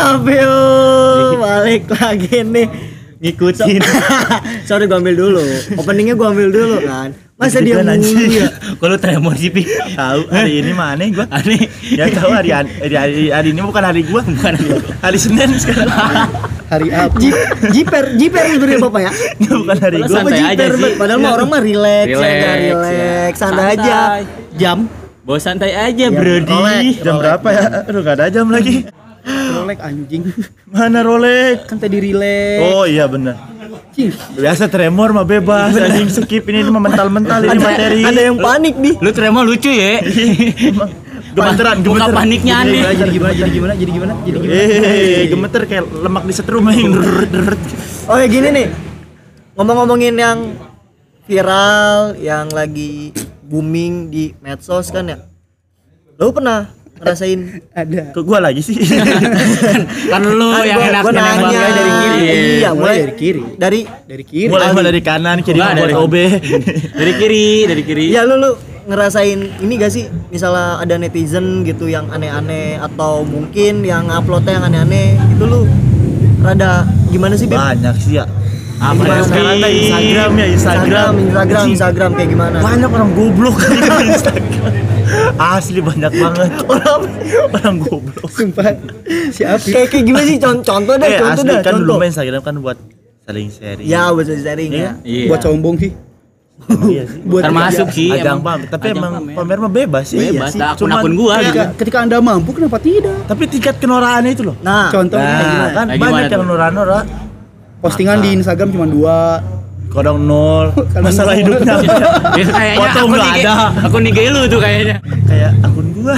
Yo? Balik lagi nih ngikutin. Sorry gua ambil dulu. Openingnya gua ambil dulu kan. Masa dia mulu ya? Lu tremor sih, Pi? Tahu hari ini mah aneh gua. Aneh. Ya tahu hari, hari hari hari ini bukan hari gua, bukan hari, hari Senin sekarang. hari apa Jip, jiper, jiper sebenarnya bapak ya. bukan hari gua. santai Bapak aja jiper, sih. padahal mah orang mah relax, ya, Relax, nggak ya. relax, santai aja. Jam, Bos santai aja, Ya, Brody. Jam berapa ya? Aduh, gak ada jam lagi. Rolex anjing Mana Rolex? kan tadi relax Oh iya benar. Biasa tremor mah bebas, anjing skip ini mah mental-mental ini ada, materi. ada yang panik nih. Lu tremor lucu ya. gemeteran, Buka gemeteran. paniknya jadi aneh. gimana jadi gimana jadi gimana jadi gimana jadi gimana Eh, gemeter kayak lemak di setrum yang deret-deret. Oh ya gini nih, ngomong-ngomongin yang viral, yang lagi booming di medsos kan ya. Lo pernah ngerasain? ada Ke gua lagi sih. Kan lu Kan yang gua- enak gua nanya nembaknya dari kiri. Iya, mulai Mulai dari kiri. Dari dari kiri Mulai mah dari kanan, kiri buat dari- OB. Dari kiri, dari kiri. Iya lu lu ngerasain ini gak sih misalnya ada netizen gitu yang aneh-aneh atau mungkin yang uploadnya yang aneh-aneh itu lu rada gimana sih Beb? Banyak sih ya. Apa ya, sekarang ada Instagram ya, Instagram. Instagram, Instagram, kayak gimana? Banyak orang goblok di Instagram. Asli banyak banget orang orang goblok. sumpah si Api Kayak kayak gimana sih contoh contoh deh, Eh contoh asli dah, kan dulu contoh. main Instagram kan buat saling sharing. Ya, buat sharing ya. Iya. buat sombong sih Iya sih. buat Termasuk sih Ajang emang. pamer, tapi Ajang emang pamer. pamer mah bebas sih. Bebas, Iya dah, Cuman gua ketika, ketika anda mampu kenapa tidak Tapi tingkat kenoraannya itu loh. Nah, contohnya Nah, kan Kayak banyak yang nora-nora. Postingan di Instagram cuma dua Kodong nol, Kadang masalah nol. hidupnya Ya, kayaknya Foto nggak ada. Akun IG lu tuh kayaknya. kayak akun gua.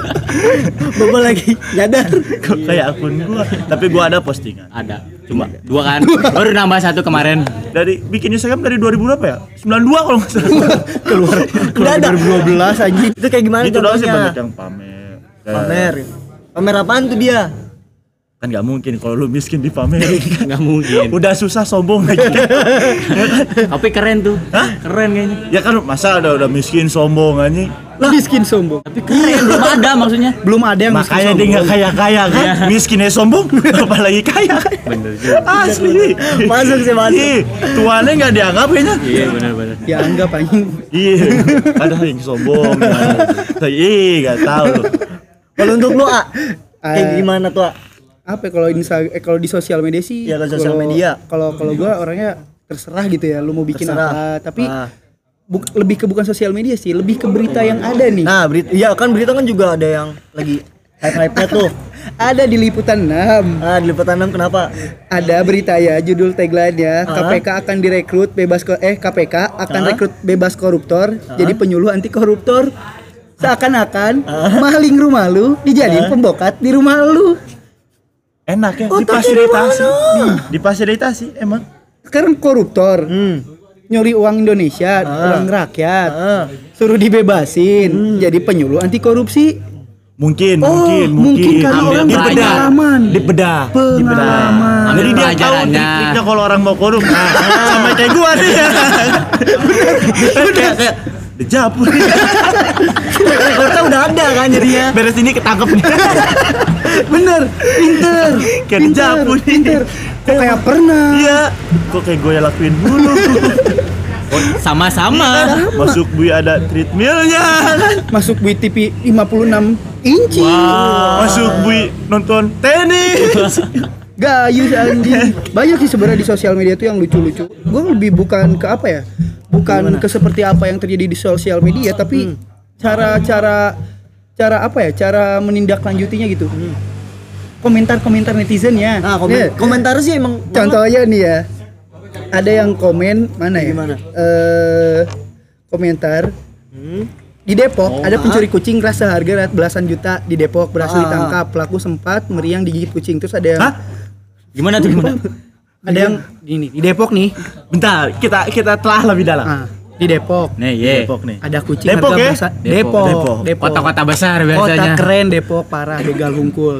Bapak lagi nyadar. Kayak akun gua. Tapi gua ada postingan. Ada. Cuma dua kan. Baru nambah satu kemarin. Dari bikin Instagram dari 2000 berapa ya? 92 kalau nggak salah. keluar keluar ada. 2012 anjing Itu kayak gimana Itu doang sih banyak yang pamer. Pamer. Pamer apaan tuh dia? Kan nggak mungkin kalau lu miskin dipamerin. Nggak mungkin. Udah susah sombong lagi. Tapi keren tuh. Keren kayaknya. ya kan masa udah udah miskin sombong anjing. miskin sombong Tapi keren belum ada maksudnya. belum ada yang miskin Makanya dia nggak kaya kaya kan, miskin ya sombong, apalagi kaya. Bener juga. Asli. Masuk sih, masuk. Ih, tuannya nggak dianggap kayaknya. Iya benar-benar. ya anggap anjing Iya, ada yang sombong. Iya, nggak tahu. Kalau untuk lu, A, kayak Eh, gimana tuh, A? Apa ya, kalau insta eh, kalau di sosial media sih Iya, kalau sosial media. kalau kalau gua orangnya terserah gitu ya lu mau bikin Terserah. apa tapi Ah. buk- lebih ke bukan sosial media sih lebih ke berita yang ada nih Nah, berita, iya kan berita kan juga ada yang lagi hype-hype tuh. ada di liputan 6 Ah, di liputan 6 kenapa? ada berita ya judul tagline-nya Ah. KPK akan direkrut bebas ko- eh KPK akan Ah. rekrut bebas koruptor jadi penyuluh anti koruptor seakan-akan Ah. maling rumah lu dijadiin pembokat di rumah lu Enak ya, difasilitasi. di? Nih, Difasilitasi emang. sekarang koruptor Hmm. nyuri uang Indonesia uang rakyat Ah. suruh dibebasin jadi penyuluh anti korupsi Mungkin, Oh, mungkin, mungkin karena Ambil orang berpengalaman. Dibedah, Pengalaman. Ambil Jadi dia tahu trik-triknya kalau orang mau korup. Nah, sama kayak gua nih. kayak kayak dijabur. Rekornya udah ada kan jadinya. Beres ini ketangkep nih. bener pinter Kayak pinter, dijabur nih. pinter kok kayak pernah Iya. Kok kayak gue yang lakuin dulu. Sama-sama. Masuk bui ada treadmillnya. masuk di TV 56 inci Masuk bui nonton tenis. gayus anjing banyak sih sebenarnya di sosial media tuh yang lucu-lucu gue lebih bukan ke apa ya bukan ke seperti apa yang terjadi di sosial media tapi cara-cara cara apa ya cara menindaklanjutinya gitu komentar-komentar netizen ya Nah, komen, Nih, komentar sih emang contohnya nih ya ada yang komen mana ya Gimana? Eh, komentar Hmm. di Depok Oh, ada ah. pencuri kucing keras seharga belasan juta di Depok berhasil Ah. ditangkap pelaku sempat meriang digigit kucing terus ada yang Hah? Gimana tuh gimana? ada yang ini di Depok nih Bentar, kita kita telah lebih dalam. ah, di Depok Nih, ye. Depok nih. ada kucing Depok harga ya? belasan- Depok. Depok Depok. Kota-kota besar kota biasanya. keren Depok parah begal hungkul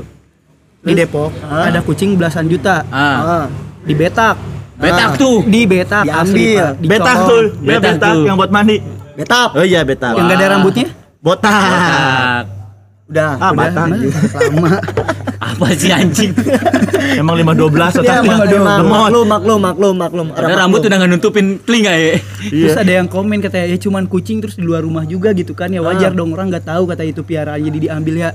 di Depok ada kucing belasan juta Ah. Ah. di Betak Betak Ah. tuh. di Betak Diambil. asli. Dicolong. Betak tuh, ya Betak betak tuh. yang buat mandi. Betap. Oh iya betak. yang gak ada Wah. rambutnya Botak. Betak. Udah. Ah, Udah, batang. lama Apa sih anjing? Emang 512 Ya, otaknya. mak- emang Lemot. maklum, maklum, maklum, maklum. Ada rambut maklum. udah nggak nutupin telinga ya. Terus ada yang komen katanya ya cuman kucing terus di luar rumah juga gitu kan ya wajar Ah. dong orang nggak tahu kata itu piaraan jadi diambil ya.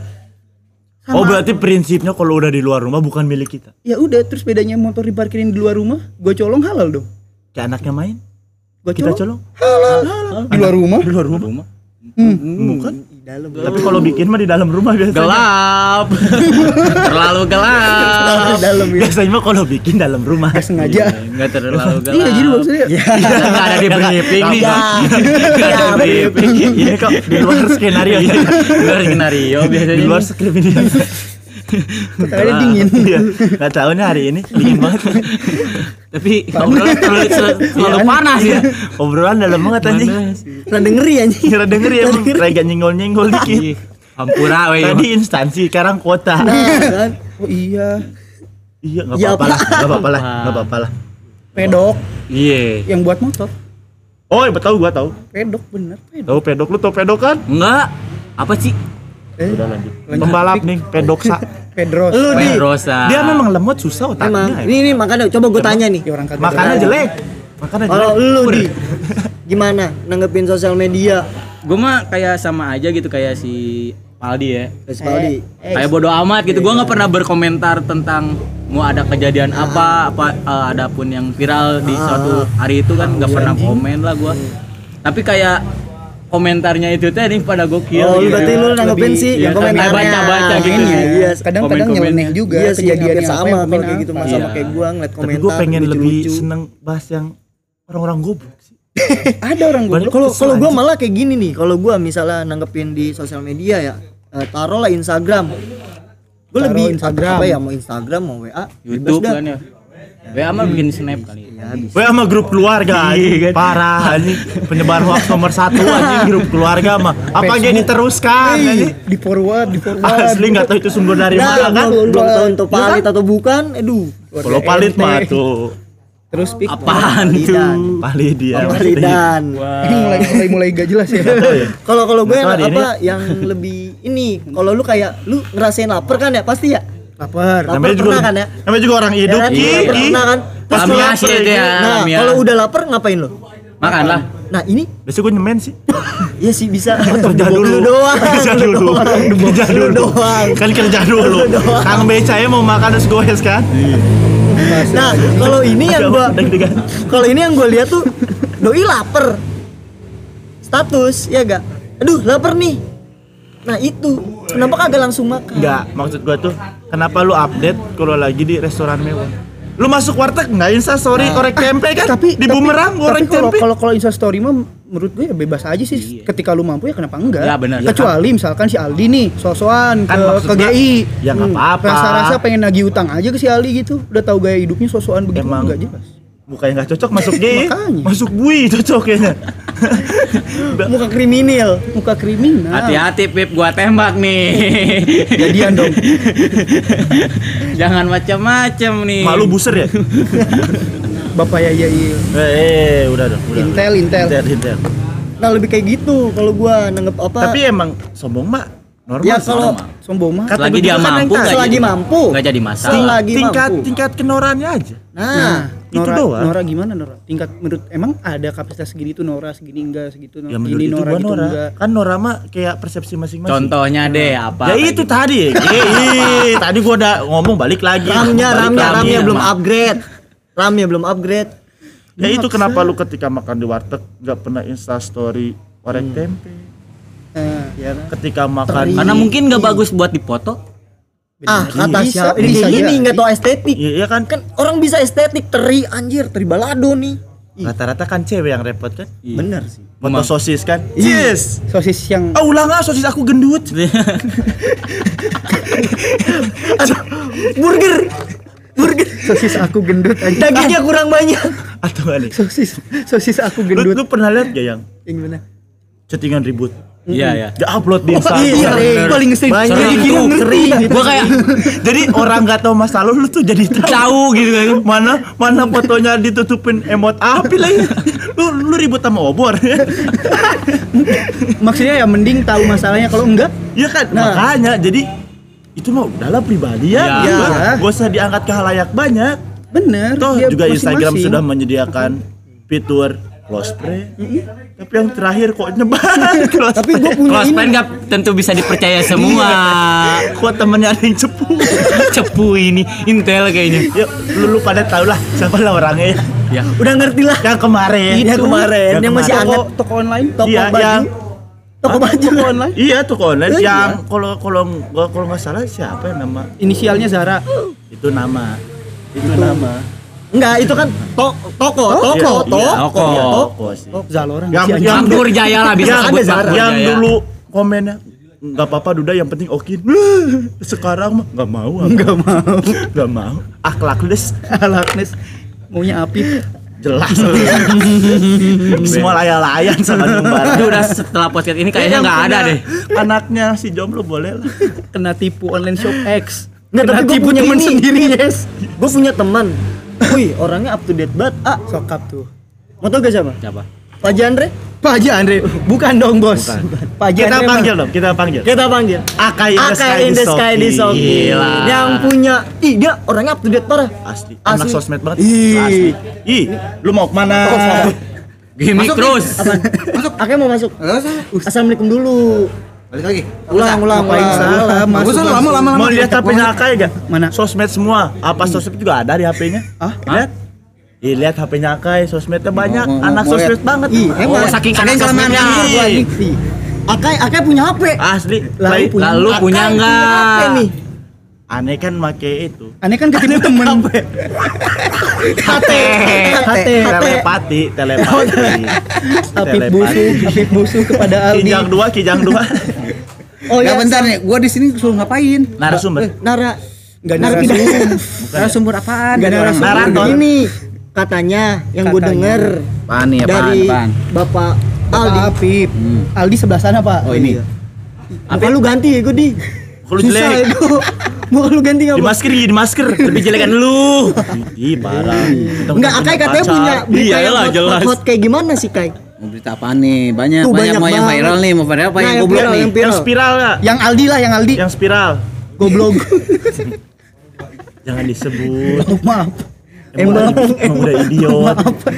Sama. Oh berarti prinsipnya kalau udah di luar rumah bukan milik kita. Ya udah terus bedanya motor diparkirin di luar rumah, gue colong halal dong. Kayak anaknya main, Gue kita colong colong. di luar rumah. Di luar rumah. Rumah. Bukan. Dalam. Tapi kalau bikin mah di dalam rumah biasanya. Gelap. Terlalu gelap. Di dalam ya. Biasanya mah kalau bikin dalam rumah. Gak sengaja. Enggak terlalu gelap. Iya jadi maksudnya Nggak ada di briefing nih. Ya. Nggak ada di briefing. Ini kok di luar skenario ya. Di luar skenario biasanya. Di luar skrip ini. Katanya dingin. Iya. Gak tahu nih hari ini dingin banget. Tapi obrolan terlalu sel- selalu panas ya. Obrolan dalam banget anjing. Rada ngeri anjing. Kira denger ya emang kayak nyenggol-nyenggol dikit. Ih, Ampura we. Tadi instansi, sekarang kota. Kan? Oh iya. Iya, nggak Ya, apa-apa lah, Pak. nggak apa-apa lah, nggak apa-apa lah. Pedok Iya. yang buat motor. Oh, iya, tahu gua tahu. Pedok bener. Pedok. Tahu pedok lu tahu pedok kan? Enggak. Apa sih? Eh, Udah lanjut. Lanjut. Pembalap nih, pedoksa. Pedros. Lu di Rosa. Dia memang lemot susah emang otaknya. ini ini makanya coba gue tanya nih. Ya orang kagak. Makannya ada. jelek. Kalau jelek. lu di gimana nanggepin sosial media? Gue mah kayak sama aja gitu kayak si Paldi ya. Guys, Paldi. Eh, Kayak bodo amat gitu. Gue nggak pernah berkomentar tentang mau ada kejadian apa apa eh, ada pun yang viral di suatu hari itu kan nggak pernah komen lah gue. Tapi kayak komentarnya itu teh nih pada gokil. Oh, gitu. berarti lu nanggepin sih iya, yang komentarnya. baca-baca gitu. Iya, iya. Kadang-kadang Komen-komen. nyeleneh juga Iya sih, kejadian hampir sama kalau kayak gitu Iya. sama kayak gua ngeliat Tapi komentar. gue pengen lebih seneng bahas yang orang-orang goblok sih. Ada orang goblok. Kalau kalau gua malah kayak gini nih, kalau gua misalnya nanggepin di sosial media ya, eh, taruhlah Instagram. Gue Taruh lebih Instagram. apa ya mau Instagram mau WA, YouTube kan ya. WA mah bikin snap kali. Ya, bisa. Gue sama grup keluarga anjing. Iya, kan? Parah anjing. Penyebar hoax nomor satu anjing grup keluarga mah. Apa aja diteruskan anjing. di forward, di forward. Asli nggak tahu itu sumber dari Nah, mana kan. belum, tahu Iya kan? palit atau bukan, aduh. Kalau palit mah tuh. Terus pik. Apaan tuh? Palidan. Dia. Palidan. Ini mulai mulai mulai gak jelas ya. Kalau kalau gue apa yang lebih ini, kalau lu kayak lu ngerasain lapar kan ya pasti ya. Lapar. Lapar Namanya juga kan ya? namanya juga orang hidup. Ya kan? Ki. pernah kan? Pas lapar sih itu ya, Nah, kalau udah lapar ngapain lu? Makan lah. Nah, ini Biasanya gue nyemen sih. Iya sih bisa. Kerja Lu dulu. doang. Kerja dulu. Kerja Lu dulu. doang. Kan kerja dulu. doang. Kang becanya mau makan terus goes kan. Nah, kalau ini yang gua Deg-degan. kalau ini yang gua lihat tuh doi lapar. Status, ya gak? Aduh, lapar nih. Nah, itu. Kenapa kagak langsung makan? Enggak, maksud gua tuh kenapa lu update kalau lagi di restoran mewah? Lu masuk warteg enggak insta story orek tempe kan? tapi di bumerang kalau tempe. kalau kalau Insta story mah menurut gue ya bebas aja sih ketika lu mampu ya kenapa enggak Ya, benar. kecuali misalkan si Aldi nih sosokan Kan ke, ke GI ya nggak apa-apa. rasa-rasa pengen nagih utang aja ke si Aldi gitu udah tahu gaya hidupnya sosokan begitu Emang. enggak jelas Mukanya nggak cocok masuk gay. Makanya. masuk bui cocok kayaknya. Muka kriminal. muka kriminal Hati-hati Pip, gua tembak nih. jadian dong Jangan macam-macam nih. Malu buser ya? bapak ya ya iya eh, eh, udah dong, udah. Intel, Intel. Intel, Intel. Nah, lebih kayak gitu kalau gua nanggep apa? Tapi emang sombong mah normal. ya kalau sombong mah Selagi gua dia kan mampu tadi. nggak selagi jadi- mampu. nggak jadi masalah. Selagi tingkat mampu. tingkat kenorannya aja. Nah, itu Nora, doang. Nora gimana Nora? Tingkat menurut emang ada kapasitas segini tuh Nora segini enggak segitu Nora. Ya menurut Gini itu Nora gua gitu Nora. enggak. Kan Nora mah kayak persepsi masing-masing. Contohnya deh apa? Ya itu gitu. tadi. Eh, tadi gua udah ngomong balik lagi. ramnya, Balik ramnya, lagi. ramnya belum upgrade. Ramnya belum upgrade. Ya itu kenapa lu ketika makan di warteg nggak pernah insta story orek Hmm. tempe. Nah, Ya kan? Ketika makan Karena mungkin nggak bagus buat dipoto. Ah, kata Bisa, siapa? bisa Ini aja. ini nggak tahu estetik. Iya iya kan Kan orang bisa estetik teri anjir, teri balado nih. Ih, rata-rata kan cewek yang repot kan. Bener sih. Foto sosis kan. Yes. sosis yang Ah ulang ah sosis aku gendut. Aduh, burger. Burger. sosis aku gendut aja. Dagingnya kurang banyak. Atau nggak nih? sosis sosis aku Lu, gendut. lu pernah lihat gak yang Yang mana? chattingan ribut? Iya ya. Dia upload di Instagram. iya, Sering, paling sering. Banyak Jadi itu, gini ngerti. sering. Gua kayak Jadi orang nggak tahu masa lalu lu tuh jadi tahu. tahu gitu kan. Mana mana fotonya ditutupin emot api lagi. Lu lu ribut sama obor. Maksudnya ya mending tahu masalahnya kalau enggak Iya kan? Nah. Makanya jadi itu mah udahlah pribadi ya, Iya. gitu. Iya. Gak usah diangkat ke halayak banyak. bener Toh dia juga Instagram sudah menyediakan fitur close friend. Tapi yang terakhir kok nyebar close Tapi gue punya Close ini. friend nggak tentu bisa dipercaya semua. Kok temennya ada yang cepu? Cepu ini, intel kayaknya. Yuk, lu, lu pada tau lah siapa lah orangnya ya. Ya. Udah ngerti lah. Yang kemarin. Yang kemarin, yang masih kemarin. anget. toko toko online Toko Iya, baju. yang Toko baju online Iya tuh online Iya. yang kalau kalau gua kalau nggak salah siapa ya nama inisialnya Zara itu nama itu nama Enggak, itu kan to toko, toko, Iya, toko, iya, toko. Iya, toko. toko sih. Zalora. Yang- si anjing. yang- Bang Jaya lah bisa yang, sebut Zara. yang dulu komennya nggak apa-apa Duda yang penting okin sekarang mah nggak mau nggak mau. Nggak mau. Akhlakless Alaknes maunya api. Jelas. Semua layan-layan sama Numbar Itu udah setelah podcast ini kayaknya Yang nggak ada deh. anaknya si jomblo boleh lah. Kena tipu online shop X. Nggak, kena tapi gue tipu punya temen ini. sendiri yes. Gue punya teman. Wih, orangnya up to date banget. Ah, sokap tuh mau tau gak siapa? Siapa? Pak Jandre. Pak Haji Andre bukan dong bos Pak Haji kita Andre panggil dong kita panggil Kita panggil. Akai in the Sky in the sky di Soki. Gila. Yang punya, ih dia orangnya up to date parah. asli Asli. anak sosmed banget Ih. asli ih lu mau ke mana Gimik terus. Masuk. Akai mau masuk. Assalamualaikum dulu. Balik lagi. Ulang, ulang, Ngapain ulang. salah Masuk masuk lama lama mau lihat HP-nya Akai gak? Mana? Sosmed semua. Apa sosmed juga ada di HP-nya? Ah? Lihat. Ih, lihat HP-nya Akai, sosmednya banyak. mau- Anak mau sosmed banget. Ih, Oh, emang. saking Saking sosmednya. Akai, Akai punya HP. Asli. Lalu punya- Lalu punya enggak? HP. Aneh kan make itu. aneh kan ketipu temen HT. HT. Telepati, telepati. Apip busu Apip busu kepada Aldi Kijang dua, kijang dua. Oh Enggak ya, bentar nih, gua di sini suruh ngapain? Narasumber. Nara. Nggak narapidana. narasumber. Narasumber apaan? Nggak Dari orang narasumber. lain. Narator. Ini katanya yang gue denger Apaan nih, apaan, dari apaan? Bapak Aldi Aldi. Apip Hmm. Aldi sebelah sana pak Oh ini. Apa lu ganti ya gue di? Kalau Susah ya jelek. Mau lu ganti Di nggak? masker, di masker. Lebih jelek kan lu. Ih, parah. Enggak, Akai katanya punya berita Iya yang lah, jelas. hot, hot kayak gimana sih Kai? Mau berita apaan nih? Banyak, Tuh, banyak, banyak mau yang viral nih, mau viral apa Nah, yang yang goblok viral, nih? yang viral. Yang spiral ya? yang Aldi lah yang Aldi Yang spiral. goblok Jangan disebut. maaf Emang, emang udah idiot.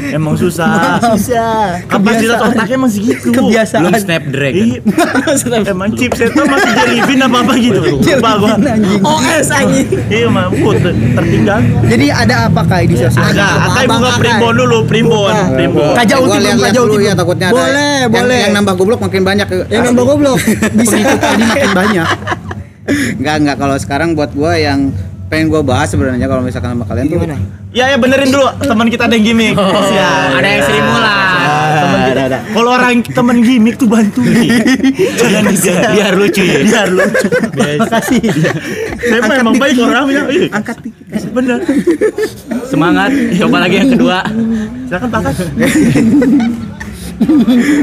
Emang susah. Susah. Kapasitas otaknya emang segitu. kebiasaan Belum Snapdragon. Ih, emang chipsetnya masih jelly bean apa apa gitu. Lupa gua. OS anjing. Iya, ter- tertinggal. jadi ada apa kai di sosial Ada, Akai Abang buka primbon dulu, primbon, primbon. Kaja ulti gua belum lihat-lihat kaja dulu ulti ya takutnya ada. Boleh, boleh. Yang nambah goblok makin banyak. Yang nambah goblok. Bisa. Aldi makin banyak Enggak, enggak kalau sekarang buat gua yang pengen gua bahas sebenarnya kalau misalkan sama kalian tuh Gimana? Ya ya benerin dulu teman kita ada yang gimmick. Siap. Ada yang Sri Mulan. Kalau orang temen gimmick tuh bantu. Jangan dibiar. Biar lucu ya. Biar lucu. makasih Saya mah emang baik orangnya. Ih, angkat dikit. Bener. Semangat. Coba lagi yang kedua. Silakan Pak Kas.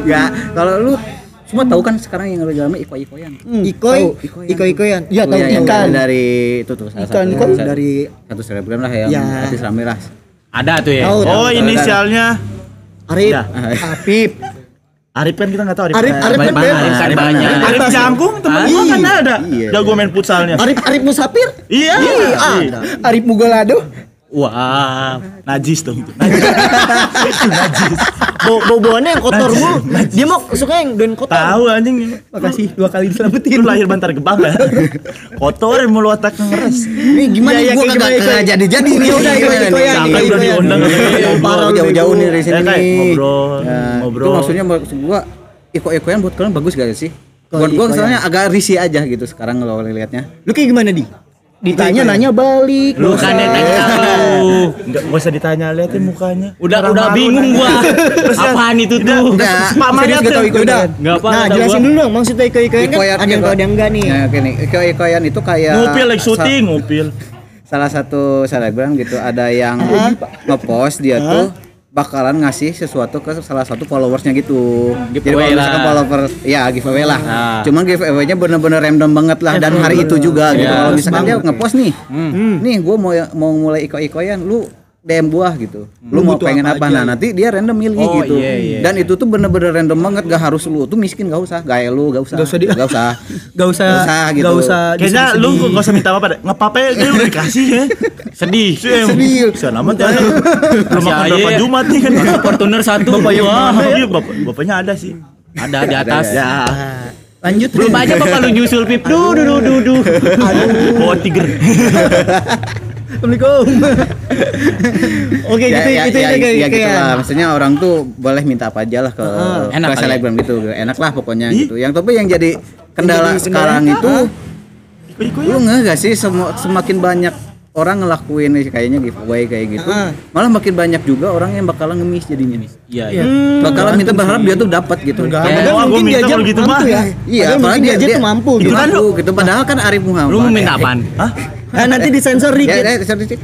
Enggak, kalau lu semua tahu kan sekarang yang lagi rame iko-ikoyan. Ikoy, Tahu, ikoy yang- ikoy-ikoyan. Iya tahu Iya, yang ikan. dari, dari itu tuh salah Ikan, satu ikan dari satu selebgram lah yang Ya. artis rame lah. Ada tuh ya. Tahu. Oh inisialnya. Arif. Ya. Apip Arif kan kita nggak tahu Arif. Arif, Arif Banyak kan banget, bebas. Arif banyak. Arif Jangkung temen gua kan ada. Iya. Jago main futsalnya. Arif Arif Musafir. Iya. ada. Arif Mugolado Wah. Najis dong itu. Najis. Bau bau bauannya yang kotor mulu. Dia mau suka yang doin kotor. Tahu anjing. makasih dua kali diselamatin Lu lahir bantar gebang ya. Kotor mau lu otak ngeres. Ini gimana iya, gua kagak kagak jadi-jadi nih. Ya udah, nih? Sampai iko-ikoyan. udah diundang. Parah jauh-jauh nih dari sini nih. ngobrol, Ya, ngobrol. Itu maksudnya maksud gua iko-ikoyan buat kalian bagus gak sih? Buat gua soalnya agak risih aja gitu sekarang kalau lihatnya. Lu kayak gimana di? Ditanya nanya balik. Lu kan yang tanya lu. Enggak gak usah ditanya liatin mukanya. Udah Orang udah bingung nanya. gua. Apaan itu udah, tuh? udah, Enggak, Pak serius gak tahu iko-ikoyan. Enggak apa Nah, jelasin dulu dong maksudnya iko-ikoyan kan Ikoyan- ada yang tahu ada yang enggak nih. Ya, oke nih. Iko-ikoyan itu kayak Ngupil lagi syuting, ngupil. salah satu selebgram gitu ada yang ngepost dia tuh bakalan ngasih sesuatu ke salah satu followersnya gitu. Jadi Giveaway kalau misalkan followers ya giveaway lah. Nah. Cuman giveaway-nya bener-bener random banget lah dan hari itu juga gitu. Ya, Kalau misalkan dia ngepost nih, nih gue mau mau mulai iko-ikoyan, lu DM gua gitu. Lu mau butuh pengen apa apa? aja, Nah, nanti dia random milih Oh, gitu. iya, iya. Dan itu tuh bener-bener random banget gak harus lu tuh miskin gak usah, gaya lu gak usah. Gak usah Gak usah. Gak usah, Gak usah gitu. Gak usah. Kayaknya lu gak usah minta apa-apa deh. Ngapa-apa dia udah dikasih ya. sedih Sedih. Bisa amat ya. Belum makan berapa ya. Jumat nih kan. Fortuner satu Bapak ya? Bapak, bapaknya ada sih. ada di atas Ya. Lanjut. belum aja bapak lu nyusul pip du du du du du Bawa tiger. Assalamualaikum. Oke, ya, gitu ya, gitu ya, ya, kayak ya gitu kayak- lah. Maksudnya orang tuh boleh minta apa aja lah ke, Enak ke ya? selebgram gitu. Enak lah pokoknya Ih. gitu. Yang tapi yang jadi kendala jadi sekarang kendala, itu lu nggak gak sih semu- semakin banyak orang ngelakuin kayaknya giveaway kayak gitu Ah. malah makin banyak juga orang yang bakalan ngemis jadinya iya iya bakalan minta berharap dia tuh dapat gitu Padahal Oh, gua mungkin dia aja gitu mampu mah. ya. Iya, Padahal mungkin dia aja dia- tuh mampu Itu gitu. kan gitu. Padahal kan Arif Muhammad. lu mau minta apaan Hah? Ah, nanti disensor Ya, dikit. ya, sorry, Cik.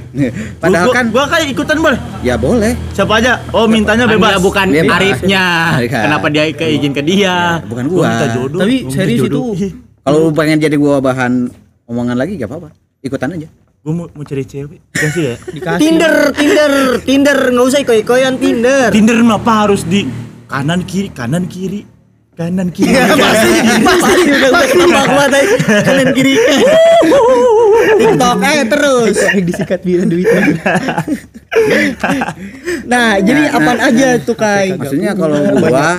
Padahal Gua- kan gua kan ikutan boleh. ya boleh. Siapa aja? Oh, mintanya bebas. dia bukan Bebas. Arifnya Bukan. kenapa dia ke izin ke dia Bukan Gua gua. minta jodoh. Tapi Gua serius jodoh. itu- Kalau lu pengen jadi gua bahan omongan lagi gak apa-apa. Ikutan aja. Gua mau, mau cari cewek. Dikasih ya? Dikasih. Tinder, Tinder, Tinder, nggak usah iko-ikoyan Tinder. Tinder mah apa harus di kanan kiri, kanan kiri, kanan kiri. pasti. Pasti. Udah udah apa gua tadi kanan kiri. TikTok eh terus. Yang disikat biar duit. nah jadi apaan aja tuh kai? Maksudnya kalau gua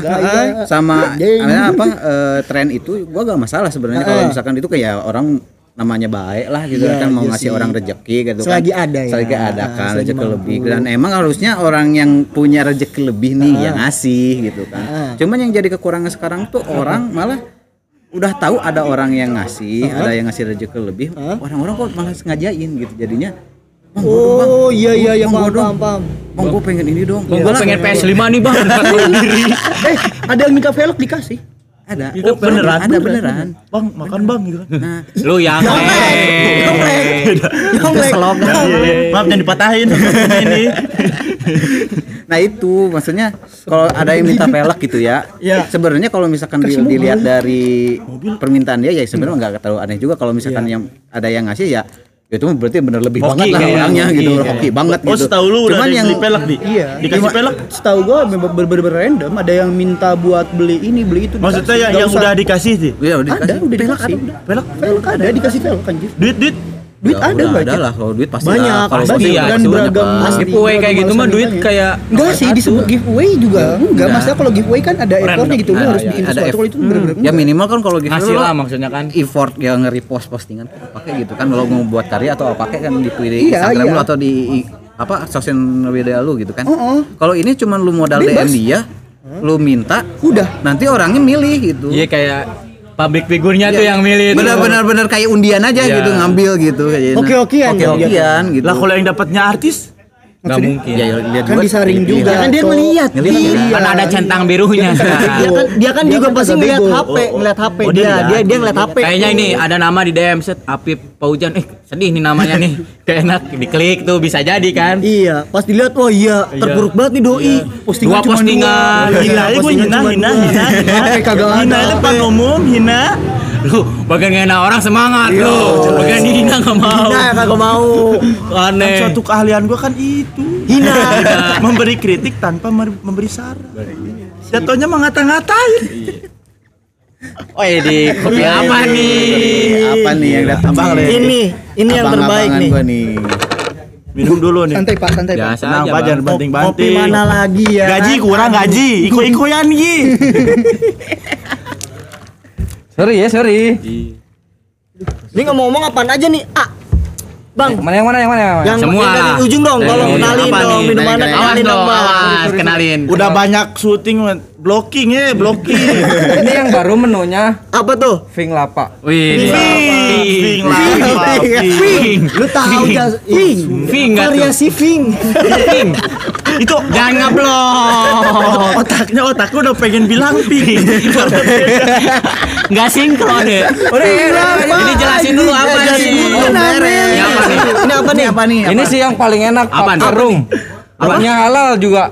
sama apa, apa eh, tren itu gua gak masalah sebenarnya. Kalau misalkan itu kayak orang namanya baik lah gitu Iya, kan mau iya ngasih sih. orang rezeki gitu Selagi kan. ada ya. Selagi ada kan selagi rezeki mampu. lebih dan emang harusnya orang yang punya rezeki lebih nih yang ngasih gitu kan. Ah. Cuman yang jadi kekurangan sekarang tuh orang malah udah tahu ada orang yang ngasih, ada yang ngasih rezeki lebih, orang-orang kok malah sengajain gitu jadinya. Bang, oh iya iya iya Bang, gua paham dong. paham paham Bang, gua pengen ini dong. Bang, gua Malah- pengen PS5 nih bang Eh, ada yang minta velg dikasih. Ada. Oh, beneran? Ada beneran. Bang, makan bang gitu kan. Nah, lu yang Komplek. Komplek. Maaf jangan dipatahin ini. Nah itu maksudnya kalau ada yang minta velg gitu ya. Iya. Sebenarnya kalau misalkan di- dilihat dari permintaan dia ya sebenarnya nggak terlalu aneh juga kalau misalkan yang ada yang ngasih ya itu berarti bener lebih Hoki banget lah orangnya hoki gitu kayaknya. hoki banget Oh, gitu. setahu lu udah Cuman ada yang beli pelek di. Iya. Dikasih Cuma- pelek. Setahu gua bener-bener random ada yang minta buat beli ini, beli itu. Maksudnya dikasih. yang, yang usah- udah dikasih sih. Iya udah ada, dikasih. udah Velg dikasih. ada. Pelek. Velg ada, dikasih velg anjir. Duit, duit. Duit Ya ada banyak. ada lah kalau duit pasti Banyak. Kalau pasti ya, dan beragam giveaway kayak gitu mah duit kayak Enggak sih disebut giveaway juga enggak Enggak. masalah kalau giveaway kan ada effortnya gitu lu Ada, harus ya, bikin ada sesuatu effort. kalau itu bener-bener Ya minimal kan kalau lu lah maksudnya kan effort ya nge-repost postingan pakai gitu kan kalau mau buat karya atau apa pakai kan di Twitter Iya, Instagram iya. lu atau di apa sosial media lu gitu kan. Kalau ini cuman lu modal Bebas. DM dia, lu minta, Udah. nanti orangnya milih gitu. iya kayak public figurnya tuh yang milih itu Benar-benar benar kayak undian aja Iya. gitu ngambil gitu kayaknya. Oke-okean ya, Oke-okean gitu. Lah kalau yang dapatnya artis, nggak mungkin ya, lihat Kan juga disaring juga. Ya kan dia Cok. ngeliat Ngeliat, Iya. kan ada centang birunya dia kan dia kan Dia juga kan pasti ngeliat. HP Oh, oh. ngeliat HP Oh, dia dia lihat. dia dia ngeliat HP kayaknya ini ada nama di DM set Apip Paujan eh sedih nih namanya nih kayak enak diklik tuh bisa jadi kan iya pas dilihat wah iya terpuruk banget nih doi dua postingan hina aja gue postingan hina, cuma hina, dua. hina, hina. Hina itu depan umum, hina. Lu bagian ngena orang semangat lu bagian dihina nggak mau nah kagak mau Kan aneh suatu keahlian gue kan itu. hina memberi kritik tanpa memberi saran. Jatuhnya mengata-ngatain. oh di kopi apa nih Apa nih yang datang? Abang, Le. ini ini yang terbaik nih gua nih. Minum dulu nih. Santai Pak, santai Pak. biasa Tenang aja Pak, jangan Kopi banting-banting. mana lagi ya Gaji kan? kurang gaji. Iko-ikoyan Gi. Sorry ya, sorry. ini ngomong-ngomong apaan aja nih ah bang Mana yang mana yang mana? Yang mana? yang Semua. yang dari ujung dong tolong kenalin Apa dong nih? minumannya kenalin dong awas kenalin Udah banyak syuting blocking ya, blocking. Ini yang baru menunya apa tuh Ving Lapa. wih Fing lah, Fing. Fing. lu tahu gak Fing Fing nggak tuh? variasi Fing Ping. Itu jangan ngeblok otaknya otak gua udah pengen bilang Fing. nggak sinkron ya ini jelasin dulu apa beres. Ini apa nih? ini apa nih? Ini sih yang paling enak Apa room. Apanya halal juga.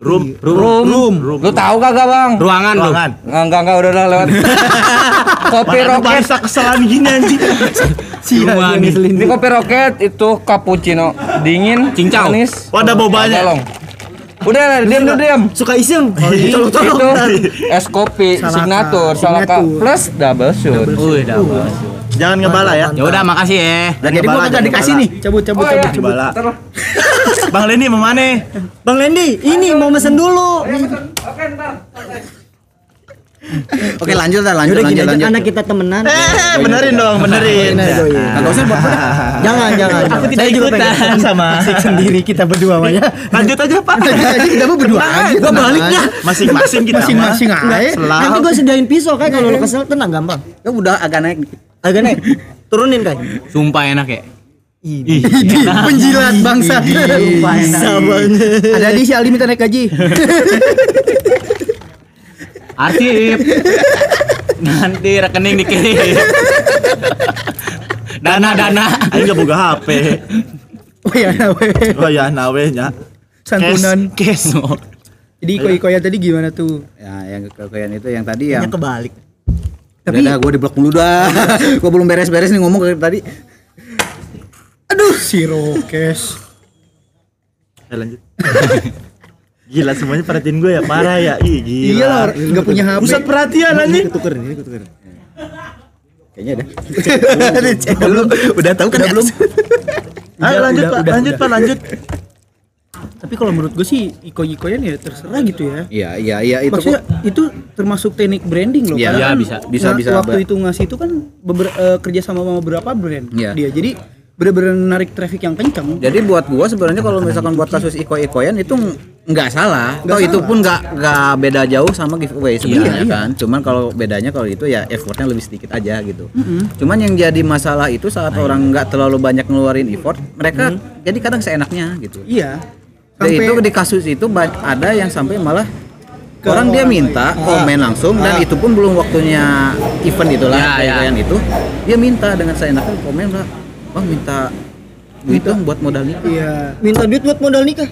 Room, Room. Lu tahu kagak, Bang? ruangan ruangan. Enggak, enggak, enggak, udah udah lewat. kopi roket. bahasa kesalahan gini anjing. Nih. Ini kopi roket itu cappuccino dingin, Cincau. manis. Oh, ada bobanya. Tolong. Udah, diam dulu diam. Suka iseng. Itu, es kopi Salaka. signature, salaka plus double shoot. Wih, dapat. Jangan ngebala ya. Ya udah makasih ya. Dan Jadi gua kagak dikasih nih. Cabut cabut Oh, cabut iya. cabut. Ngebala. Bang Lenny mau mana? Bang Lendi, ini mau mesen dulu. Oke lanjut lah lanjut Yaudah lanjut lanjut. anak kita temenan. Eh, benerin dong, benerin. Kagak usah buat Jangan, jangan. Aku tidak Saya juga ikutan. pengen Sama. Sendiri kita berdua ya. Lanjut aja, Pak. Jadi kita mau berdua aja. Gua balik dah. Masing-masing kita. Masing-masing aja. Selalu. Nanti gua sediain pisau kan kalau lo kesel tenang gampang. Ya udah agak naik dikit. Agak naik. Turunin kan. Sumpah enak ya. Ih, Penjilat bangsa. Ada di si Aldi minta naik gaji. Arsip. Nanti rekening dikirim. Dana dana. Aing gak boga HP. Oh ya, nawe. Oh ya, nawe nya. Santunan. Kes. Jadi iko-ikoya tadi gimana tuh? Ya yang kekoyan itu yang tadi yang kebalik. Tapi udah gue di blok dulu dah. gue belum beres-beres nih ngomong tadi. Aduh, si Rokes. Eh, lanjut. Gila semuanya perhatiin gue ya parah ya. Ih gila. Iya lah, nggak punya HP. Pusat perhatian anjing. Tuker ini tuker. Kayaknya ada. belum udah tahu kan belum. Ayo lanjut Pak, udah, lanjut udah. Pak, lanjut. Tapi kalau menurut gue sih iko-ikoyan ya terserah gitu ya. Iya iya iya itu Maksudnya kok. itu termasuk teknik branding loh. Iya, Karena iya, kan bisa. Bisa, nga- bisa, Waktu itu ngasih itu kan beber, eh, kerja sama sama beberapa brand Iya. dia. Jadi bener-bener narik traffic yang kencang. Jadi buat gua sebenarnya kalau misalkan buat kasus iko-ikoyan itu nggak salah. Toh itu pun nggak nggak beda jauh sama giveaway sebenarnya Iya, kan. Cuman kalau bedanya kalau itu ya effortnya lebih sedikit aja gitu. Cuman yang jadi masalah itu saat orang nggak terlalu banyak ngeluarin effort, mereka jadi kadang seenaknya gitu. Iya. Dan Sampai itu di kasus itu ada yang sampai malah Ke orang dia minta komen langsung dan itu pun belum waktunya event itulah Ya, kayak ya. yang itu dia minta dengan seenaknya komen lah bang minta duit dong buat modal nikah iya. Minta duit buat modal nikah.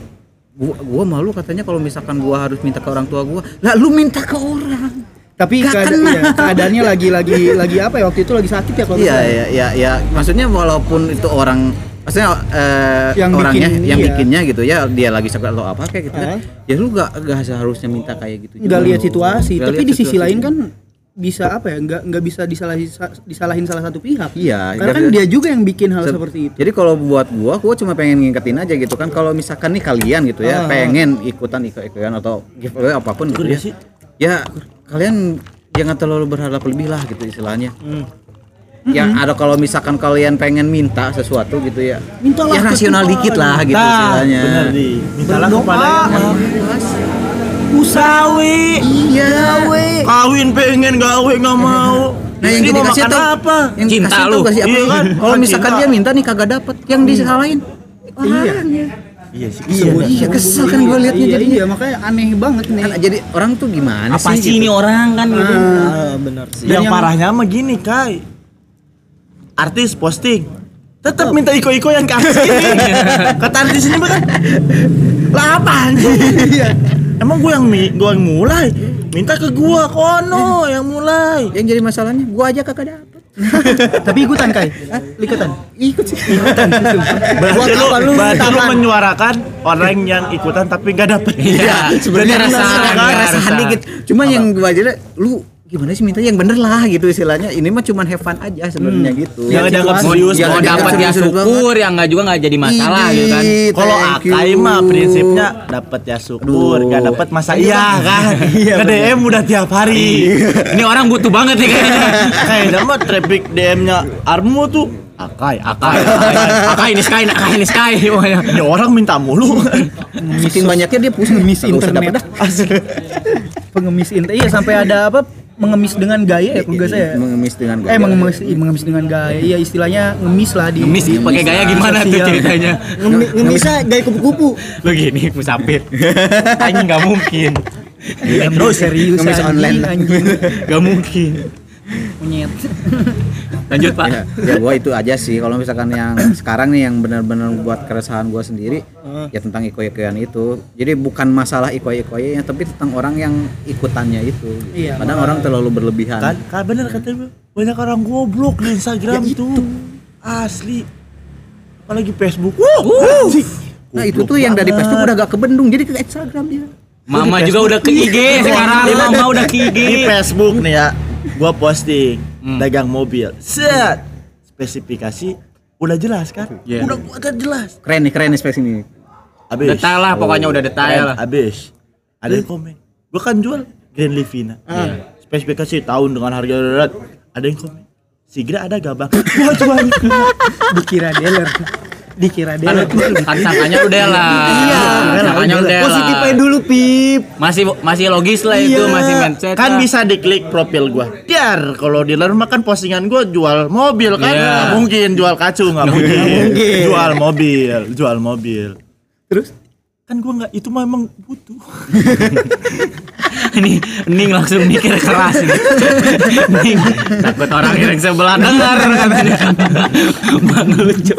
gua, gua malu katanya kalau misalkan gua harus minta ke orang tua gua lah lu minta ke orang Tapi Nggak keada- kena. iya, keadaannya lagi lagi lagi apa ya waktu itu lagi sakit ya kalau iya iya iya iya maksudnya walaupun itu orang maksudnya eh, Yang orangnya bikin, yang iya. bikinnya gitu ya dia lagi sakit atau apa kayak gitu kan ya lu gak, gak seharusnya minta kayak gitu nggak juga. lihat situasi Nggak tapi di sisi lain kan bisa apa ya nggak nggak bisa disalahin disalahin salah satu pihak Iya, karena kan dia juga yang bikin hal Se- seperti itu Jadi kalau buat gua, gua cuma pengen ngingetin aja gitu kan. Kalau misalkan nih kalian gitu ya, pengen ikutan ikut-ikutan atau giveaway apa pun gitu ya. Ya kalian jangan terlalu berharap lebih lah gitu istilahnya. Ya ada kalau misalkan kalian pengen minta sesuatu gitu ya, Mintalah ya rasional dikit lah gitu Nah, istilahnya. bener di. Mintalah kepada yang Usawi. Iya, we. kawin pengen gawe nggak mau. Nah yang dikasih makan tuh apa? Yang Cinta dikasih lu. tuh kasih apa? Iya kan? Kalau Kan misalkan dia minta nih kagak dapet, yang disalahin iya Iya sih. Iya, iya kesel kan gua liatnya iya, jadinya. iya makanya aneh banget nih Kan jadi orang tuh gimana Apa sih? sih gitu? ini orang kan gitu. Ah, benar sih. yang, yang- parahnya mah gini kai artis posting tetap minta iko-iko yang ini kata artis ini bukan lah apa anjing? Emang gue yang mi gue yang mulai? Minta ke gua kono yang mulai. Yang jadi masalahnya gua aja kagak dapet. tapi ikutan kai. Ikutan. Ikut sih. berarti lu, lu berarti lu menyuarakan orang yang ikutan tapi nggak dapet. Iya, sebenarnya Jadi rasa rasa- dikit. Cuma yang gua aja lu gimana sih minta yang bener lah gitu istilahnya. Ini mah cuman have fun aja sebenarnya gitu. Jangan dianggap Mau, serius mau dapat ya syukur, yang enggak juga enggak jadi masalah gitu kan. Kalau Akai mah prinsipnya dapat ya syukur nggak dapat masa iya kan ke DM udah tiap hari Ini orang butuh banget nih kayaknya. kayaknya mah traffic DM-nya Armo tuh Akai, Akai, Akai. Akai ini sky, akai ini sky pokoknya. Ini orang minta mulu. Saking banyaknya dia pusing usah internet. pengemis internet iya sampai ada apa mengemis dengan gaya ya kalau nggak saya Mengemis dengan eh gaya. mengemis iya, mengemis dengan gaya iya istilahnya ngemis lah di Ngemis pakai gaya gimana tuh ceritanya? Ngemi- Ngemisnya gaya kupu-kupu. Lo gini musafir. Anjing enggak mungkin. Iya, terus serius ngemis anjing, online. anjing Enggak mungkin. monyet Lanjut, Pak. ya, ya gua itu aja sih kalau misalkan yang sekarang nih yang benar-benar buat keresahan gua sendiri ya tentang iko-ikoyan itu jadi bukan masalah iko-ikoyannya tapi tentang orang yang ikutannya itu Iya, kadang orang terlalu berlebihan kan, kan bener kata lu. banyak orang goblok di Instagram itu. Asli. Apalagi Facebook. Wuh, anjing. Nah itu tuh yang dari. Facebook udah gak ke Bendung jadi ke Instagram dia. Mama juga udah ke IG sekarang. Mama udah ke IG. di Facebook nih ya gua posting Hmm. dagang mobil set spesifikasi udah jelas kan Iya. udah gua kan jelas Keren nih keren nih spesies ini. Abis Detail lah pokoknya udah detail lah. abis ada yang komen gua kan jual Grand Livina Iya. spesifikasi tahun dengan harga darat ada yang komen Sigra ada gak bang? Wah cuan Dikira dealer. Dikira Kan, dealer. kan sangkanya udah lah. Iya, Sangkanya udah lah. positif aja dulu pip Masih masih logis lah itu, Iya. masih mindset. Kan lah. bisa diklik profil gua Biar kalau dealer mah kan postingan gua jual mobil kan Iya. Nggak mungkin jual kacu nggak mungkin. Jual mobil Jual mobil Terus Kan gua nggak itu mah emang butuh ini Ning langsung mikir keras ini. Ning takut orang yang sebelah dengar. Bang lucu.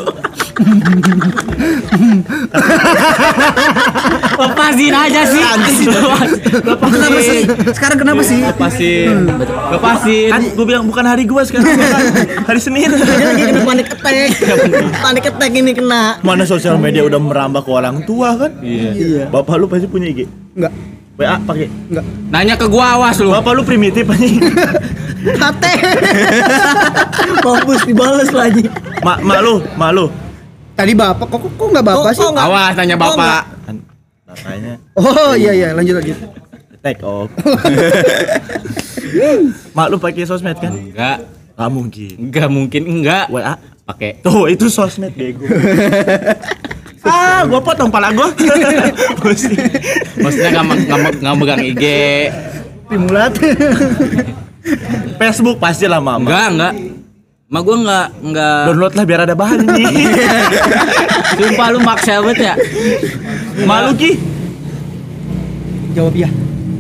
Lepasin aja sih. Kenapa sih? Sekarang kenapa sih? Lepasin. Lepasin. Kan gua bilang bukan hari gua sekarang. Hari Senin Dia lagi kena panik attack panik attack ini kena Mana sosial media udah merambah ke orang tua kan Iya Bapak lu pasti punya IG enggak WA pakai enggak. Nanya ke gua awas lu. Bapak lu primitif anjing kate mampus dibales lagi Mak mak lu, mak lu Tadi bapak kok kok, enggak bapak Oh, sih? oh. Awas tanya bapak. Bapaknya Oh iya iya lanjut lagi. take off mak lu pakai sosmed kan Enggak. Gak mungkin Enggak mungkin enggak. WA Pakai. tuh itu sosmed bego ah gua potong pala gua. Maksudnya nggak nggak nggak megang IG. Timulat Facebook pasti lah mama Enggak, enggak. Ma gua enggak enggak download lah biar ada bahan ini Sumpah lu maksa banget ya. malu ki Jawab ya.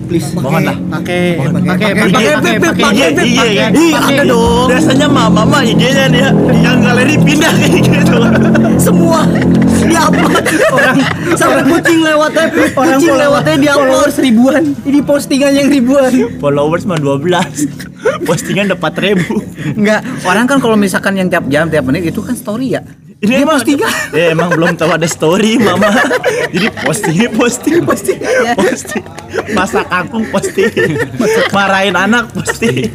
Please. Mohon lah. Pakai pakai pakai pakai pakai IG kan Iya, ada dong. biasanya mama mah IG-nya nih ya yang galeri pindah kayak gitu semua diupload orang sampai kucing Pip. Orang kucing lewatnya diupload ribuan. ini postingan yang ribuan followers mah 12 postingan dapat ribu Enggak, orang kan kalau misalkan yang tiap jam tiap menit itu kan story ya. Ini emang ya emang belum tahu ada story mama. Jadi posting posting posting. posting. Masak kangkung posting. Marahin anak posting.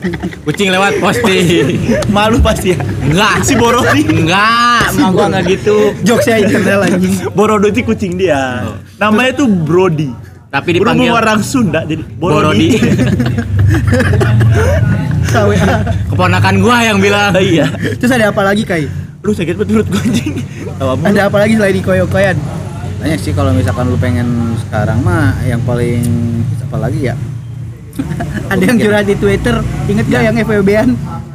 Kucing lewat posting. malu pasti ya? Enggak. si Borodi Enggak, ma gua enggak gitu. Jokesnya internal anjing. Borodi itu kucing dia. Namanya tuh Brody. Tapi berhubung dipanggil orang Sunda jadi Borodi. Borodi. Keponakan gua yang bilang. iya. Terus ada apa lagi Kai? Lu sakit banget perut gue anjing Ada apa lagi selain dikoyok-koyan? Banyak sih kalau misalkan lu pengen sekarang mah yang paling apa lagi ya? Ada yang curhat di Twitter. Ingat gak yang FWB-an?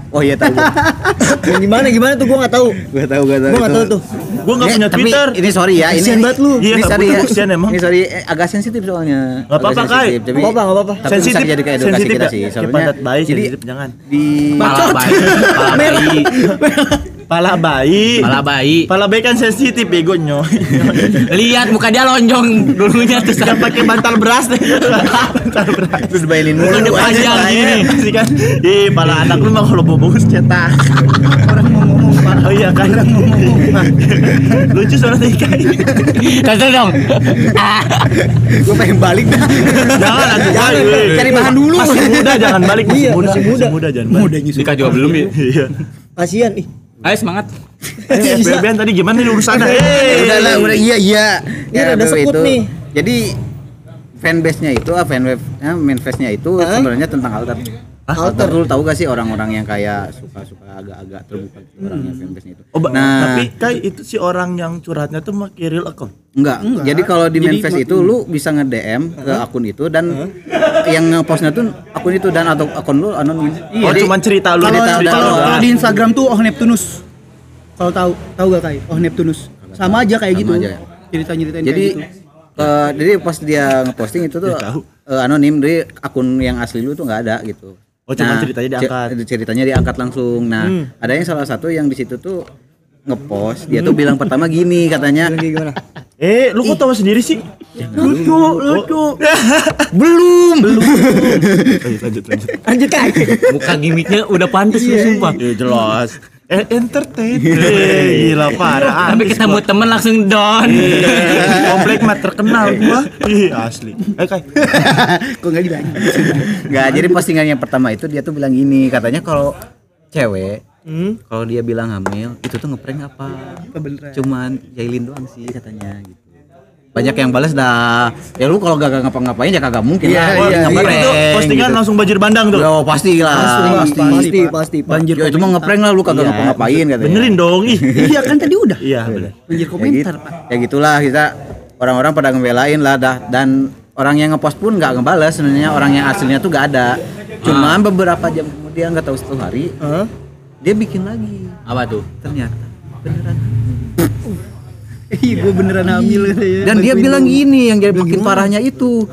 Oh iya tahu. gua. yang gimana gimana tuh gua nggak tahu Gua tahu gua tahu. gua nggak tahu tuh gue nggak Eh, punya tapi Twitter Ini sorry ya, ini banget lu. Iya, ini nggak sorry ya. emang. Ini sorry eh, agak sensitif soalnya. Nggak apa-apa, Kai. sensitif, tapi- Nggak apa-apa, nggak apa-apa. Sensitif bisa jadi kayak edukasi sensitif kita ya? sih. Soalnya pantat bayi jadi sensitif jangan di Pala. Pala bayi. pala bayi Pala bayi. pala bayi kan sensitif bego nyoy Lihat muka dia lonjong dulunya tuh Jangan pakai bantal beras deh. bantal beras. terus dibailin mulu. Bukan panjang gini. Pasti kan. Ih, pala anak lu mah kalau bobo cetak. Orang mau ngomong Pak. Oh iya kan. Lucu soalnya tadi kan. Kasih dong. Gua pengen balik dah. Jangan atuh Jangan, Bay. cari bahan dulu. Masih muda jangan balik masih Iya, muda. masih muda. Masih muda jangan balik. Nikah juga belum ya. Iya. kasihan ih Ayo semangat. Eh, FBB tadi gimana nih urusannya? Eh, udah lah, udah iya iya. Ini ada FWB sekut nih. Jadi fanbase-nya itu, ah, fanweb, eh, manifest-nya itu sebenarnya tentang alter. Alter. Alter lu tahu gak sih orang-orang yang kayak suka-suka agak-agak terbuka gitu orangnya fanbase-nya itu. Oh, nah, tapi kayak itu si orang yang curhatnya tuh pakai real account. Enggak. Enggak. Jadi kalau di Jadi manifest ma- itu lu bisa nge-DM ke akun itu dan yang nge-postnya tuh akun itu dan atau akun lu anonim. Oh, Jadi- cuman cerita lu. Kalau cerita cerita kalau di Instagram tuh Oh Neptunus. Kalau tahu, tahu gak Kai? Oh Neptunus. Sama aja kayak Sama gitu. aja. Cerita-ceritain Jadi kayak gitu. eh, jadi pas dia ngeposting itu tuh eh, anonim dari akun yang asli lu tuh nggak ada gitu. Oh, cuman ceritanya diangkat. ce- ceritanya diangkat langsung. Nah, Hmm. ada yang salah satu yang di situ tuh ngepost. Dia tuh bilang pertama gini katanya. Gimana Eh, lu kok tahu sendiri sih? lucu lucu. Belum. Belum. Lanjut lanjut lanjut. Kan Muka gimmicknya udah pantas lu sumpah. ya jelas entertain Eh, gila parah Tapi ketemu gua. temen langsung down. komplek mah terkenal gua ih asli eh kai Kok nggak dibilang? Nggak, jadi postingan yang pertama itu dia tuh bilang gini, katanya kalau cewek kalau dia bilang hamil itu tuh ngeprank apa? beneran? Cuman jailin doang sih katanya gitu. Banyak yang balas dah. Ya lu kalau gak ngapa-ngapain ya kagak mungkin Iya, lah. iya, Ngeprank, kemarin itu postingan gitu. langsung banjir bandang tuh Yo, pasti lah. pasti pasti pasti Banjir Ya cuma ngeprank lah lu kagak Iya. ngapa-ngapain katanya. benerin dong ih Iya kan tadi udah. iya bener Banjir ya, komentar, gitu, Pak. ya gitulah kita orang-orang pada ngebelain lah dah dan orang yang ngepost pun nggak ngebales sebenarnya orang yang aslinya tuh nggak ada cuman beberapa jam kemudian nggak tahu satu hari dia bikin lagi Apa tuh? ternyata beneran Iya, gue beneran hamil katanya. dan dia bilang dong. gini yang jadi makin parahnya itu.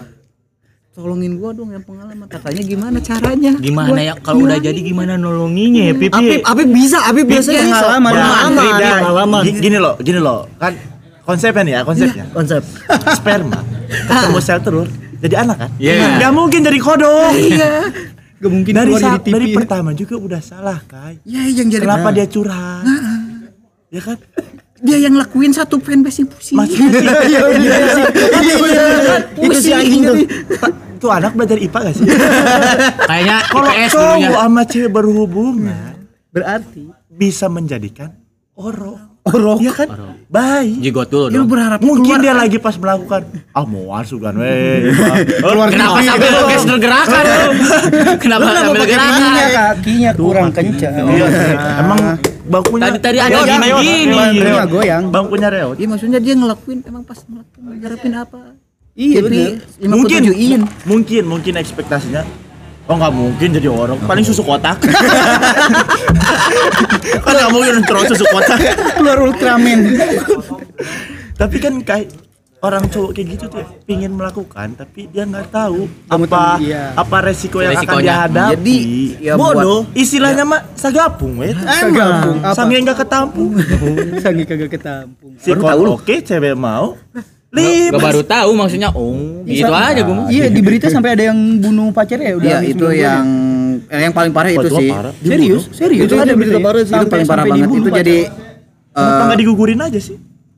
Tolongin gua dong yang pengalaman. Katanya gimana caranya? Gimana ya? Kalau udah jadi gimana nolonginnya ya Pip? Apip Apip bisa Apip biasanya bisa. pengalaman. pengalaman. Ya, pengalaman. Gi- gini loh gini loh. Kan konsepnya nih ya konsepnya. Konsep. Sperma. Ketemu sel telur jadi anak kan? Iya. nggak mungkin jadi kodok. Iya. Gak mungkin dari keluar sa- dari TV. dari ya. pertama juga udah salah kai. Ya yang jadi kenapa dia curhat? Ya kan dia yang lakuin satu fanbase yang pusing. Maksudnya sih iya iya. Itu si anjing tuh. Tuh anak belajar IPA gak sih? Kayaknya kalau IPS dulunya. cowok sama cewek berhubungan Berarti bisa menjadikan orok. Orok. ya kan? Baik. Jigot dulu lu dong. berharap mungkin dia lagi pas melakukan ah mau sugan weh. Keluar Kenapa sampai lu gestur gerakan lu? Kenapa sambil gerakan? kakinya? Kurang kencang. Iya, emang bangkunya Tadi- tadi ada Reot, gini, Bangkunya goyang. bangkunya reot Iya maksudnya dia ngelakuin emang pas ngelakuin ngarepin apa? Iya, Jadi bener. 57 mungkin in. mungkin mungkin ekspektasinya oh nggak mungkin jadi orang paling susu kotak kan nggak mungkin terus susu kotak Keluar Ultraman. tapi kan kayak orang cowok kayak gitu tuh pingin melakukan tapi dia nggak tahu Kamu apa tahu, iya. apa resiko yang akan Resikonya. dia hadapi Jadi ya bodoh istilahnya mah sagapung weh Sagapung. Sange nggak ketampung Sangi kagak ketampung. si tahu oke cewek mau Gue libas baru tahu maksudnya. Oh, gitu aja gue. Iya, di berita sampai ada yang bunuh pacarnya ya udah Ya itu yang eh, yang paling parah itu sih. parah. ya. Serius? Serius. Itu ada berita parah sih. Itu paling parah banget itu pacar. jadi kenapa eh, nggak digugurin aja sih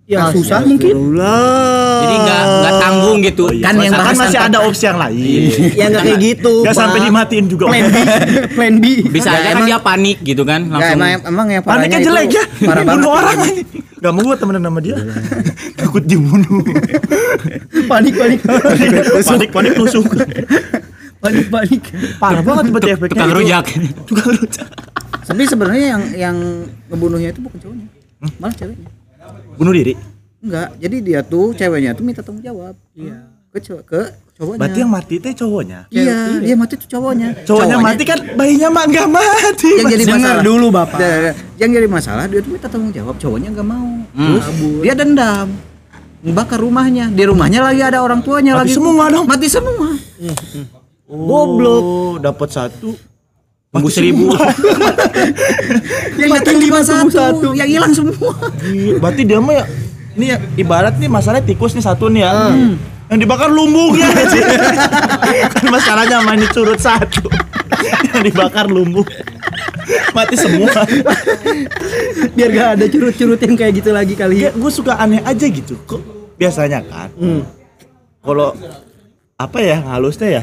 ya susah mungkin. Ulah. Jadi nggak nggak tanggung gitu. Kan yang kan bahas masih tentang- ada opsi yang lain ya nggak kayak gitu nggak sampai dimatiin juga Plan B. Plan B. Bisa aja kan dia panik gitu kan langsung. emang emang yang Panik parahnya kan itu jelek ya parah banget. bunuh orang Gak mau gua temenan sama dia Takut dibunuh Panik panik. Panik panik tusuk Panik panik. Parah banget berarti efeknya Tukang rujak. Tukang rujak Tapi sebenarnya yang yang ngebunuhnya itu bukan cowoknya, malah ceweknya. Bunuh diri Enggak, jadi dia tuh ceweknya tuh minta tanggung jawab. Iya. Ke cowok ke cowoknya. Berarti yang mati teh cowoknya? Iya, dia mati tuh cowoknya. Cowoknya mati kan bayinya mah gak mati. Yang jadi Dengar masalah. dulu, Bapak. Da- yang jadi masalah dia tuh minta tanggung jawab. Cowoknya nggak mau. Terus dia dendam. Membakar rumahnya. Di rumahnya lagi ada orang tuanya Mati lagi. semua dong. mati semua. Goblok. Dapat satu. Tembus seribu. yang mati lima satu. yang hilang semua. Berarti dia mah ya Ini ya ibarat nih masalahnya tikus nih satu nih ya. Yang dibakar lumbungnya Kan masalahnya main curut satu. Yang dibakar lumbung. Mati semua. Biar gak ada curut-curut yang kayak gitu lagi kali. ya. Gue suka aneh aja gitu. Kok biasanya kan kalau apa ya halusnya ya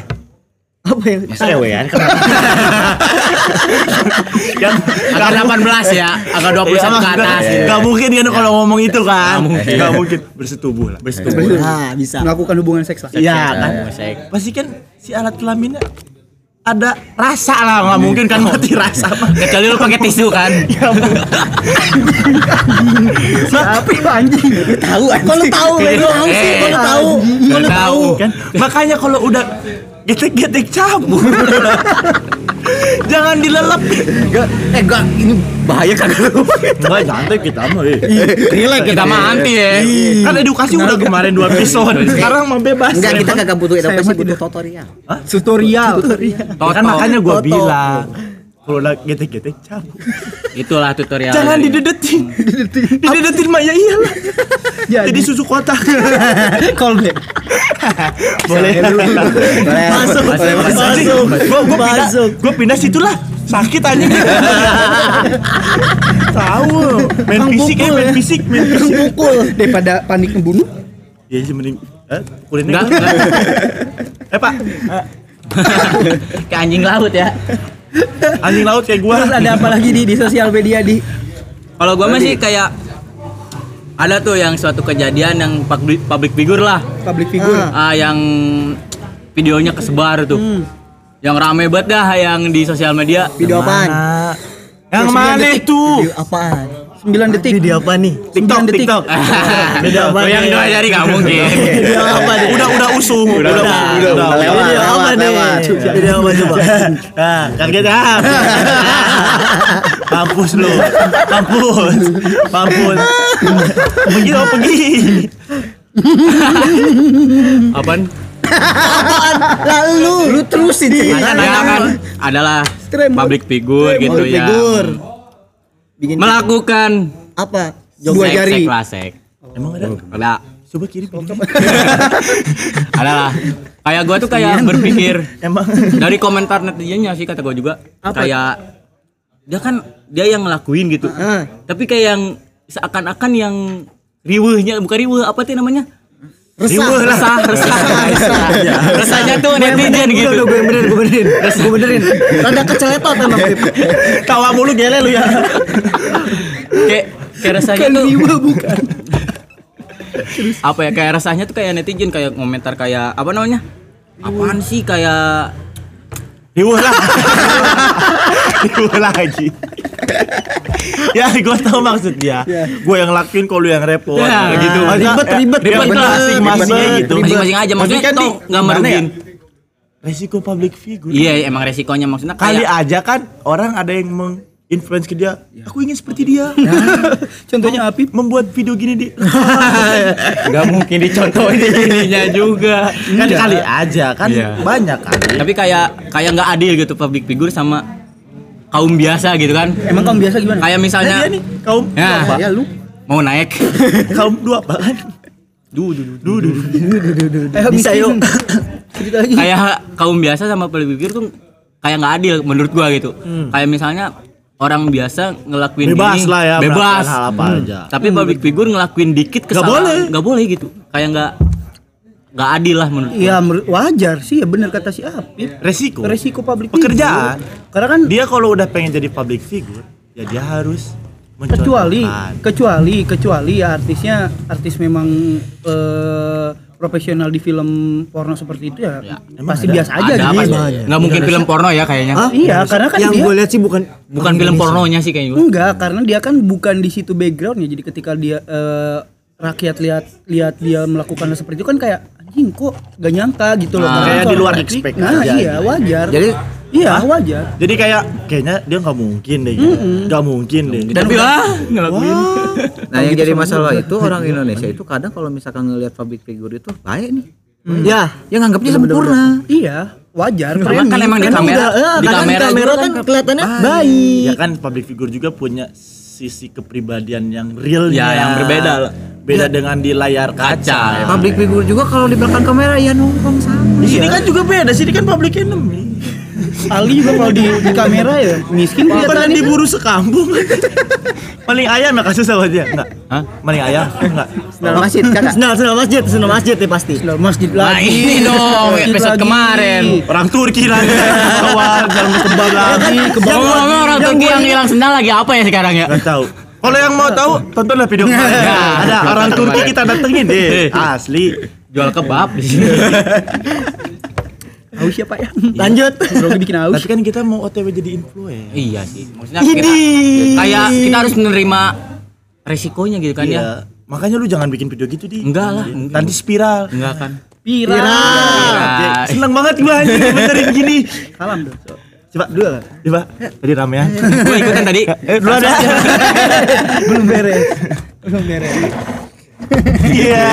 Apa yang cewek ya yang Agak 18 ya, agak 21 ke atas. Gak mungkin kan kalau ngomong itu kan. Nggak mungkin. Gak mungkin. Bersetubuh lah Bersetubuh. nah bisa. Melakukan hubungan seks lah. Iya kan? Seks. Pasti kan si alat kelaminnya Ada rasa lah Gak mungkin kan mati rasa. Kecuali lu pakai tisu kan. Siapa itu anjing? tahu kok lu tahu Eh, lu tahu sih kok lu tahu. Kok lu tahu? kan? Makanya kalau udah getek-getek cabut jangan dilelep Enggak, eh enggak. Ini bahaya kagak lu. Enggak nyantai kita mah eh. Relax kita mah anti ya. kan edukasi udah kemarin dua episode. Sekarang mah bebas. Enggak kita kagak butuh edukasi butuh tutorial. Tutorial. kan makanya gua bilang kalau udah getek-getek cabut Itulah tutorial. jangan dari- didedetin. Didedetin. Mah ya iyalah. Jadi jadi susu kotak. Callback. boleh. Masuk, masuk. Masuk, gua gua pindah masuk. gua pindah situ lah sakit aja tahu. Main fisik ya pukul main ya. fisik main fisik. Pukul daripada panik ngebunuh ya sih mending eh Enggak, enggak. eh pak. Kayak anjing laut ya. Anjing laut kayak gua terus ada apa lagi di di sosial media di Kalau gua mah sih kayak ada tuh yang suatu kejadian yang public, public figure lah. public figure Ah, yang videonya kesebar tuh. Yang rame banget dah yang di sosial media. Video apaan? Ah, yang mana itu Video apaan? 9 detik Video apa nih? TikTok detik. TikTok Video apa? Yang nih? dua jari nggak mungkin. Video apa nih? udah udah usung udah udah udah, udah, lewat, Video apa lewat, nih? lewat. Video apa coba? Nah, kaget ya. Mampus lu. Mampus. Mampus. Pergi dong, pergi. Apaan? Lalu lu terusin Ada ya kan adalah Tremor. public figure gitu Public ya. figure. Bikin Melakukan apa? Dua sek- jari. sek lah, sek. Emang ada? Ada Coba kiri ada lah. Kayak gua tuh kayak berpikir Emang dari komentar netizennya sih kata gua juga kayak dia kan dia yang ngelakuin gitu. Ah. Tapi kayak yang seakan-akan yang riwehnya bukan riweh apa tuh namanya? Resah. resah, resah, resah. Resahnya tuh netizen gitu. udah gue benerin, gue benerin. Gue benerin. Rada keceletot emang Pip. tawa mulu gele lu ya. Kayak kayak rasanya tuh bukan apa ya kayak rasanya tuh kayak netizen kayak komentar kayak apa namanya? Apaan sih kayak Riwuh lah. Riwuh lagi. ya, gue tau maksud dia. Gue yang lakuin, kalau lu yang repot. Ya, gitu. ribet, ribet, ribet ribet masing-masing ribet, gitu. masing-masing aja maksudnya kan di- nggak gimana merugiin. ya? Resiko public figure. Iya emang resikonya maksudnya Kali aja kan orang ada yang menginfluence ke dia. Aku ingin seperti dia. contohnya Apip Membuat video gini di nggak mungkin dicontohin ininya juga. kan kali aja kan Iya. banyak kan. Tapi kayak kayak nggak adil gitu public figure sama kaum biasa gitu kan. emang kamu biasa gimana Kayak misalnya Nah, nih kaum Ya. dua apa? ya lu mau naik kaum dua apa kan? Du du du du du. eh Bisa yuk. cerita lagi kayak kaum biasa sama public figure tuh kayak nggak adil menurut gua gitu. Kayak misalnya orang biasa ngelakuin Bebas ini, lah ya. bebas. hal apa aja. Tapi public figure ngelakuin dikit kesalahan boleh. nggak boleh gitu. Kayak nggak nggak adil lah menurut. Iya menurut- wajar sih ya bener kata si Apip Resiko. resiko public Pekerjaan. figure. karena kan Dia kalau udah pengen jadi public figure, ya dia harus kecuali mencontohkan. kecuali kecuali ya artisnya artis memang eh, profesional di film porno seperti itu ya, emang pasti ada? biasa aja Ada gitu. Nggak mungkin film porno ya kayaknya. Hah? Iya, karena kan Yang dia gue lihat sih bukan Bukan film pornonya sih kayaknya. enggak, karena dia kan bukan di situ backgroundnya. Jadi ketika dia eh, rakyat lihat lihat dia melakukan hal seperti itu kan kayak anjing kok gak nyangka gitu loh. Ah. Karena Kayak di luar expect Nah, aja iya gitu. wajar. Jadi iya wajar. Jadi kayak kayaknya dia nggak mungkin deh, nggak mungkin deh. Tapi lah ngelakuin. Nah yang jadi masalah itu orang Indonesia itu kadang kalau misalkan ngelihat public figure itu baik nih. Ya, Yang nganggapnya sempurna. Iya, wajar. Karena kan emang di kamera, udah, eh, di kamera, kamera kan kan kelihatannya baik. Ya kan public figure juga punya sisi kepribadian yang real Ya, yang berbeda lah. Beda dengan di layar kaca. Kaca. ya. Public figure juga kalau di belakang kamera ya nongkrong sama. Di sini kan juga beda, sini kan public enemy. Ali juga kalau di, di kamera ya miskin Bukan kelihatan itu. diburu sekampung. Maling ayam ya kasus sama dia? Enggak. Hah? Maling ayam? Enggak. Senal masjid kakak. Senal, senal masjid, senal masjid ya pasti. Sudah masjid Nah, lagi. ini dong episode lagi. kemarin. Orang Turki lagi. Awal jangan kebal lagi. Ngomong-ngomong orang Turki yang hilang sendal lagi apa ya sekarang ya? Enggak tahu. Kalau yang mau tahu, tontonlah video kemarin. Ya. Ada orang Turki kita datengin deh. Asli. Jual kebab di sini. Aus ya Pak ya. Lanjut. Bro bikin aus. Tapi kan kita mau OTW jadi influencer. Iya sih. Maksudnya kita kayak kita harus menerima resikonya gitu kan ya. Iya. Makanya lu jangan bikin video gitu di. Enggak lah. Nanti spiral. Enggak kan? Viral. Iya. Seneng banget gua anjing benerin gini. Salam dong. Coba dua lah. Coba. Tadi ramean. Gue ikutan tadi. Eh, dulu ada. Belum beres. Belum beres. Iya.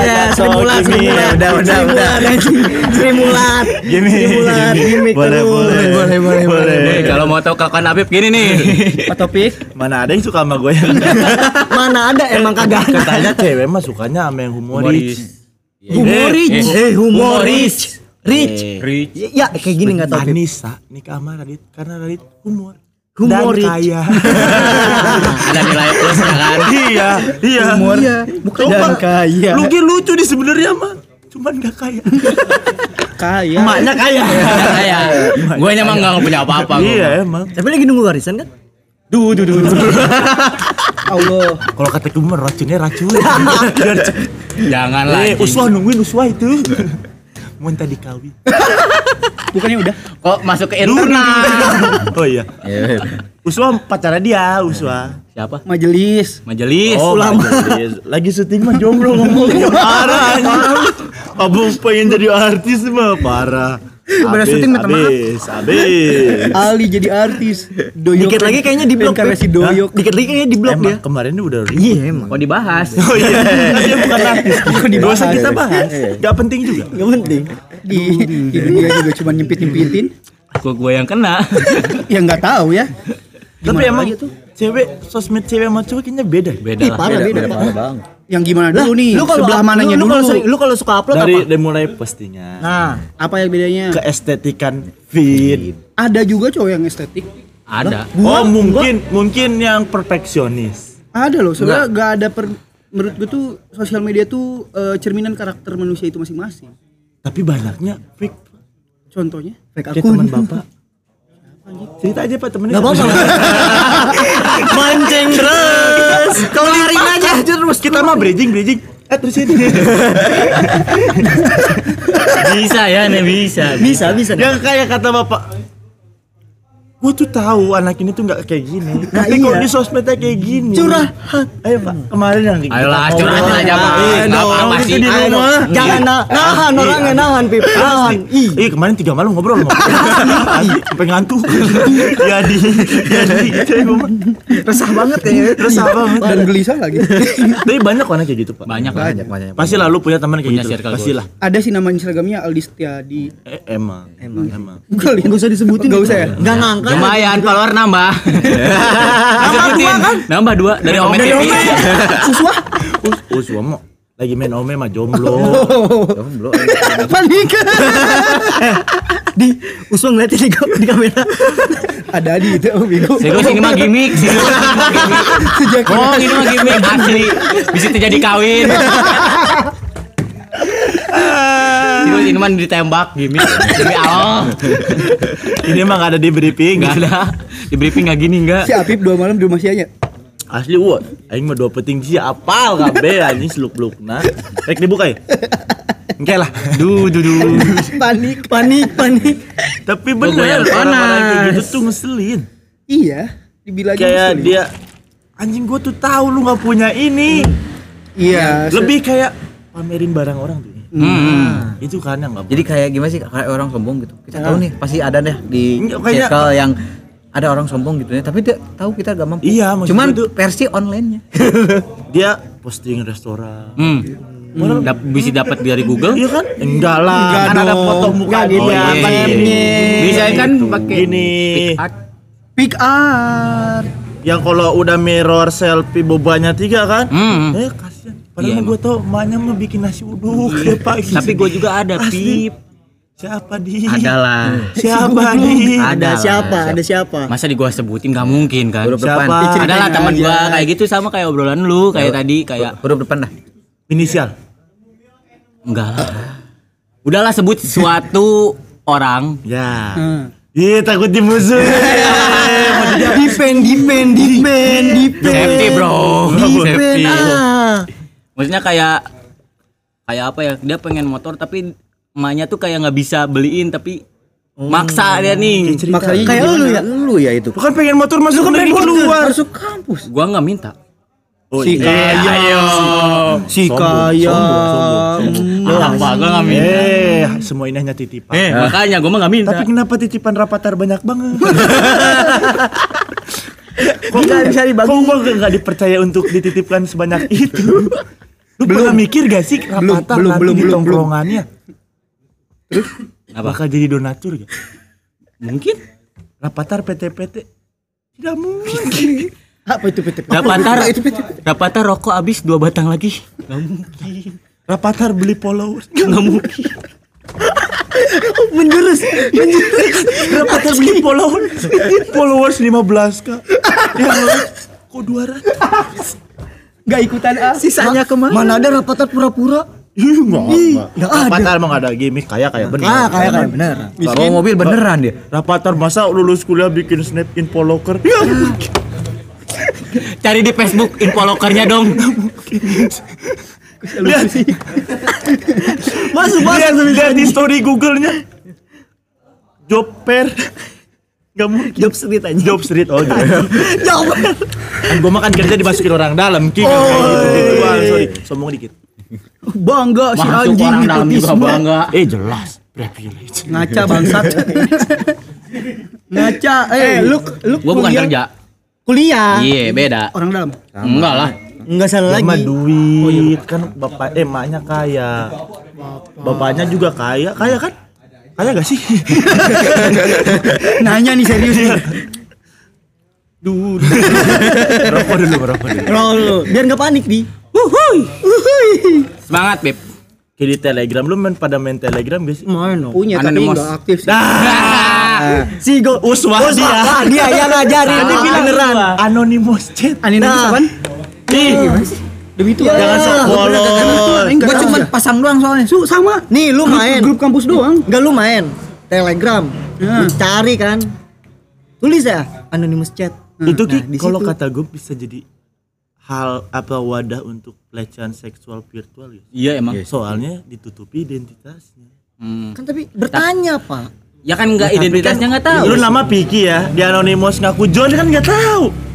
Ya, Sri Mulat, Sri Mulat. Udah, udah, udah. Mulat, anjing. Sri Mulat. Gini. Sri Mulat, gimmick Boleh, boleh. boleh, boleh, boleh. Kalau mau tahu kawan Habib gini nih. Pak Topik. Mana ada yang suka sama gue ya? Mana ada emang kagak. Katanya cewek mah sukanya sama yang humoris. Humoris. Eh, Eh, humoris. Rich. Rich. Ya, ya, kayak gini enggak tahu. Anissa nikah sama Radit karena Radit humor. Humoris. Dan kaya. Ada nilai plus ya kan. iya, iya. Iya, bukan dan kaya. Lu ki lucu di sebenarnya mah. Cuman gak kaya. Kaya. Emaknya kaya. Kayak gue emang nggak punya apa-apa. gua. iya emang. Tapi lagi nunggu warisan kan? Duh, duh, duh, duh. Allah. Kalau kata gue mah racunnya racun. Biar cepet. Jangan Eh, lagi. uswah nungguin uswah itu. Mau tadi kawin. Bukannya udah? Kok masuk ke internal? Oh iya. Iya. Uswah pacarnya dia, Uswah. Siapa? Majelis. Majelis. Oh, majelis. Lagi syuting mah jomblo ngomongnya parah. Abang pengen jadi artis mah parah. Beres syuting minta maaf. Habis, habis. Ali jadi artis. Doyok. Dikit lagi kayaknya di blok. Karena Pip. si Doyok. Dikit lagi kayaknya di blok dia. kemarin dia udah ribut. Iya emang. Kok dibahas? Oh iya, dia bukan artis. Gak dibahas? usah kita bahas. Gak penting juga. Gak penting. Di, di dunia juga cuma nyempit-nyempitin. Kok gue yang kena? Ya nggak tahu ya. Tapi emang cewek sosmed cewek sama cowok kayaknya beda. Beda Ih, lah. parah beda. Beda parah bang. Yang gimana Lah, dulu nih? lu kalau Sebelah mananya lu, lu dulu? kalau sering- lu kalau suka upload Dari, apa? dari mulai postingan, Nah, Apa yang bedanya? keestetikan feed. Ada juga cowok yang estetik. Ada. oh mungkin mungkin yang perfeksionis. Ada loh. Sebenarnya nggak ada per, menurut gue tuh sosial media tuh eh, cerminan karakter manusia itu masing-masing. Tapi banyaknya fake. Contohnya? fake Kayak akun. teman bapak. Cerita aja pak temennya. Gak apa-apa. Mancing terus. Kelarin aja terus. Kita mah bridging bridging. Eh terusin. Bisa ya nih bisa. Bisa, bisa. yang kayak kata bapak. Gue tuh tahu anak ini tuh nggak kayak gini. Nah, Tapi kok iya. di sosmednya kayak gini. Curhat. Ayo pak. Kemarin yang kita Ayolah ngobrol. curhatin aja pak. Eh, Nggak itu sih. di Ayo, rumah. Jangan na nahan orangnya nahan Pip. Nahan. Ih. Kemarin tiga malam ngobrol ngobrol. Sampai ngantuk. Jadi jadi gitu ya. Resah banget kayaknya. Resah banget. Dan gelisah lagi. Tapi banyak orang kayak gitu pak. Banyak lah. Banyak banyak. Pasti lah lu punya teman kayak gitu. Pasti lah. ada sih nama Instagramnya Aldi Setiadi. Emang. Emang. Emang. Gak usah disebutin. Gak usah ya? Gak ngangkat. Lumayan follower nambah. Sebutin. Nambah dua dari Omen TV. Suswa. Oh, semua mau lagi main ome mah jomblo. Jomblo. Panik. Di usung ngeliatin di, di kamera. ada di itu Bego. Serius ini mah gimmick, serius ini mah gimmick. Oh, ini mah gimmick asli. Bisa terjadi kawin. Serius ini mah ditembak gimmick. Demi Allah. Ini emang gak ada di briefing. Enggak ada. Di briefing enggak gini enggak. Si Apip dua malam di rumah sianya. Asli wah, aing mah dua peting sih apal kabeh anjing seluk-belukna. Rek dibuka ya? Engke lah. Duh, duh, duh. Panik. Panik, panik. Tapi bener yang orang-orang kayak panas. gitu tuh ngeselin. Iya. Dibilangin Kayak ngeselin. dia anjing gua tuh tahu lu nggak punya ini. Iya. Lebih kayak pamerin barang orang tuh. Hmm. Itu kan yang nggak Jadi kayak gimana sih kayak orang sombong gitu. Kita tahu nih pasti ada deh di kayaknya- circle yang ada orang sombong gitu ya, tapi dia tahu kita gak mampu. Iya, Cuman tuh- versi online-nya. dia posting restoran. Hmm. Dap- bisa dapat dari Google. Iya kan? Enggak lah. Enggak kan ada foto muka gitu dia. ya, iya, iya. Epnya. Bisa kan pakai Gini. art. Pick art. Yang kalau udah mirror selfie bobanya tiga kan? Hmm. Eh. Padahal Iya, gue tau emaknya mah bikin nasi uduk ya pak. Tapi gue juga ada Asli. pip. Siapa di? Adalah. Siapa di? Ada Ada siapa? Ada siapa? Masa di gua sebutin gak mungkin kan? Huruf Siapa? depan. Ada lah teman gua kayak gitu sama kayak obrolan lu kayak tadi kayak Huruf depan dah. Inisial. enggak lah. Udahlah sebut suatu orang Ya. Hmm. Iya takut dimusuh. Dipen, dipen, dipen, dipen. Safety, bro. Dipen. Safety. Ah. Maksudnya kayak kayak apa ya? Dia pengen motor tapi emaknya tuh kayak nggak bisa beliin tapi maksa dia nih. Makanya Kayak lu ya. Lu ya itu. Bukan pengen motor masuk ke negeri keluar. Masuk kampus. Gua nggak minta. Oh, Si iya. kaya. Si kaya. Apa gua nggak minta. Eh, semua ini hanya titipan. Eh, makanya gua mah nggak minta. Tapi kenapa titipan rapatar banyak banget? Kok nggak bisa dibagi? Kok gua nggak dipercaya untuk dititipkan sebanyak itu? Lu pernah mikir gak sih rapatar belum, nanti belum, di belum, tongkrongannya? Apa? Bakal jadi donatur gak? Mungkin. Rapatar PT-PT? Tidak mungkin. Apa itu PT? Rapatar, Itu PT. rapatar rokok habis dua batang lagi. Nggak mungkin. Rapatar beli followers nggak mungkin menjurus Rapatar beli followers followers 15 kak yang lain kok 200 Gak ikutan ah. sisanya ke mana mana ada rapatar pura-pura Ih, enggak, enggak. nggak ada. Rapatar emang ada gimmick kayak kayak bener. ah kayak kayak bener Bawa mobil beneran dia. Rapatar masa lulus kuliah bikin snap info locker? Cari di Facebook info lokernya dong. lihat masuk lihat, lihat di story Google-nya. Job fair. Gak mungkin. job street aja Job street oh job. job kan gue makan kerja dimasukin orang dalam Ki Oh, kayak gitu iya, gituan sorry sombong dikit Bangga si Masuk anjing orang dalam juga bangga. eh jelas privilege Ngaca bangsat. Ngaca eh lu lu Gua bukan kerja. kuliah Iya, beda. orang dalam. Enggak lah. nggak salah Lagi. lagi duit kan bapak eh emaknya kaya bapaknya juga kaya kaya kan kaya gak sih Nanya nih serius nih. Duh, merokok dulu, merokok dulu. Roll lu, biar nggak panik di Semangat, Beb. Di Telegram, lu main pada main Telegram gak sih? main dong Punya tapi Anonymous. enggak aktif sih. Nah, si go Uswah dia. Dia yang ngajarin Dia bilang beneran Anonymous chat. Aneh Nah. nah. apaan? Ih, Demi itu. jangan sok polos. Gua cuma pasang doang soalnya. Su sama. nih lu Grup- main Grup kampus doang. nggak lu main Telegram Nah. Lu cari kan tulis ya anonymous chat Itu Nah, kalau kata gue bisa jadi hal apa wadah untuk pelecehan seksual virtual ya. Iya emang. Soalnya ditutupi identitasnya. Hmm. kan tapi bertanya pak Ya kan enggak identitasnya enggak tahu. Lu nama Piki ya, di Anonymous ngaku John kan nggak tahu.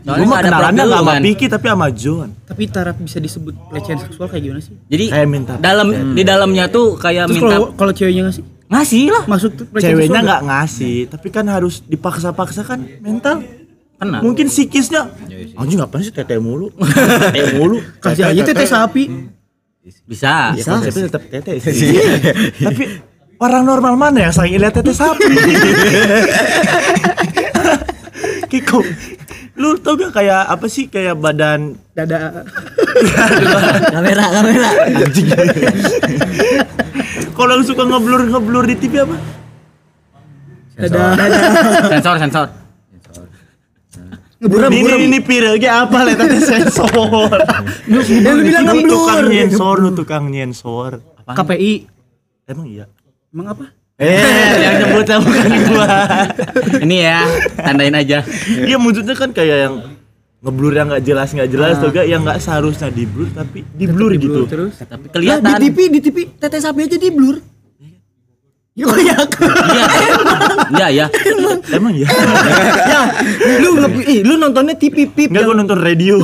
Soalnya Gue mah kenalannya lu, sama kan. Piki tapi sama John. Tapi taraf bisa disebut pelecehan seksual kayak gimana sih? Jadi Kayak minta. dalam di dalamnya tuh kayak Terus minta kalau kalau ceweknya nggak sih? ngasih lah. Masuk tuh pelecehan Ceweknya nggak ngasih, tapi kan harus dipaksa-paksa kan mental. Kenal. Mungkin psikisnya. Anjing ngapain sih tete mulu? Tete mulu. Kasih aja teteh sapi. Bisa. Ya konsepnya tetap tete sih. Tapi orang normal mana yang sayang lihat tete sapi? Kiko, lu tau gak kayak apa sih kayak badan Dada. kamera kamera anjing? Kalau suka ngeblur ngeblur di TV apa? Dada. Sensor sensor. ngeburam Ini ini, ini pirege apa lah tadi sensor. yang lu bilang Lu ngeblur tukang nyensor, lu tukang nyensor. KPI. Emang iya? Emang apa? Eh, yang nyebut bukan gua. Ini ya, tandain aja. Iya maksudnya kan kayak yang ngeblur yang nggak jelas nggak jelas tuh gak yang nggak seharusnya di blur tapi di blur gitu. Terus Tapi Lah, kelihatan. di TV di TV tete sapi aja di blur ya ya Iya, iya. Emang ya? ya lu ih, lu nontonnya TV pip Enggak gua nonton radio.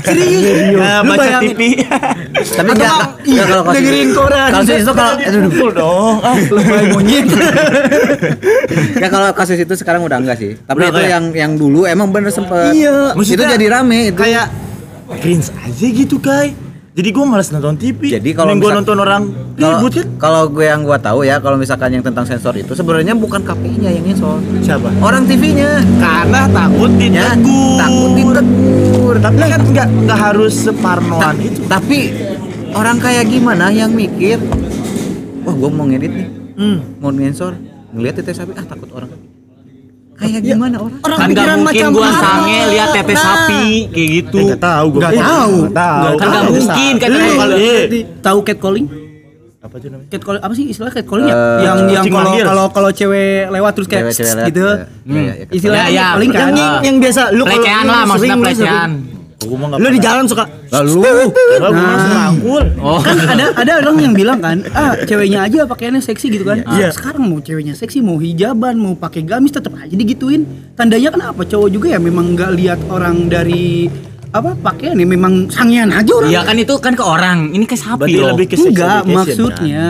serius Nah, Lu baca bayangin- TV. Tapi enggak enggak kalau kasus dengerin koran Kasus itu kalau Betul dong. Ah, monyet enggak kalau kasus itu sekarang udah enggak sih. Tapi Udah itu kayak- yang yang dulu emang bener sempet Iya. itu jadi rame itu. kayak cringe aja gitu, Kai. Jadi gua malas nonton TV. Jadi kalau misal- nonton orang ribut kan. kalau gue yang gua tahu ya kalau misalkan yang tentang sensor itu sebenarnya bukan KPI-nya yang sensor. Siapa? Orang TV-nya. Karena takut Ya, ditegur. takut ditegur. Tapi kan nggak nggak harus separnoan itu. Tapi orang kayak gimana yang mikir wah gua mau ngedit nih hmm. mau ngensor ngeliat tete sapi ah takut orang kayak gimana orang orang Kan gak pikiran mungkin macam gua apa? sange lihat tete Nah. sapi kayak gitu. Enggak tahu gua. Nggak tahu. Tahu. Kan nggak mungkin kan Eh, kalau eh, tahu catcalling? apa tuh namanya? Catcalling apa sih istilah catcalling ya? Eh, yang yang kalau kalau kalau cewek lewat terus kayak lewat, gitu. ya. Iya, iya, iya. Istilahnya Ya, ya, catcalling kan? yang, yang, yang biasa lu kalau pelecehan lah maksudnya pelecehan. Lu di jalan suka lalu Gua mah langsung rangkul. Oh. kan ada ada orang yang bilang kan ah ceweknya aja pakaiannya seksi gitu kan Iya. Ah, sekarang mau ceweknya seksi mau hijaban mau pakai gamis tetap aja digituin tandanya kan apa cowok juga ya memang nggak lihat orang dari apa pakaian ya memang sangean aja orang Iya kan itu kan ke orang. Ini ke sapi Berarti loh. lebih ke enggak maksudnya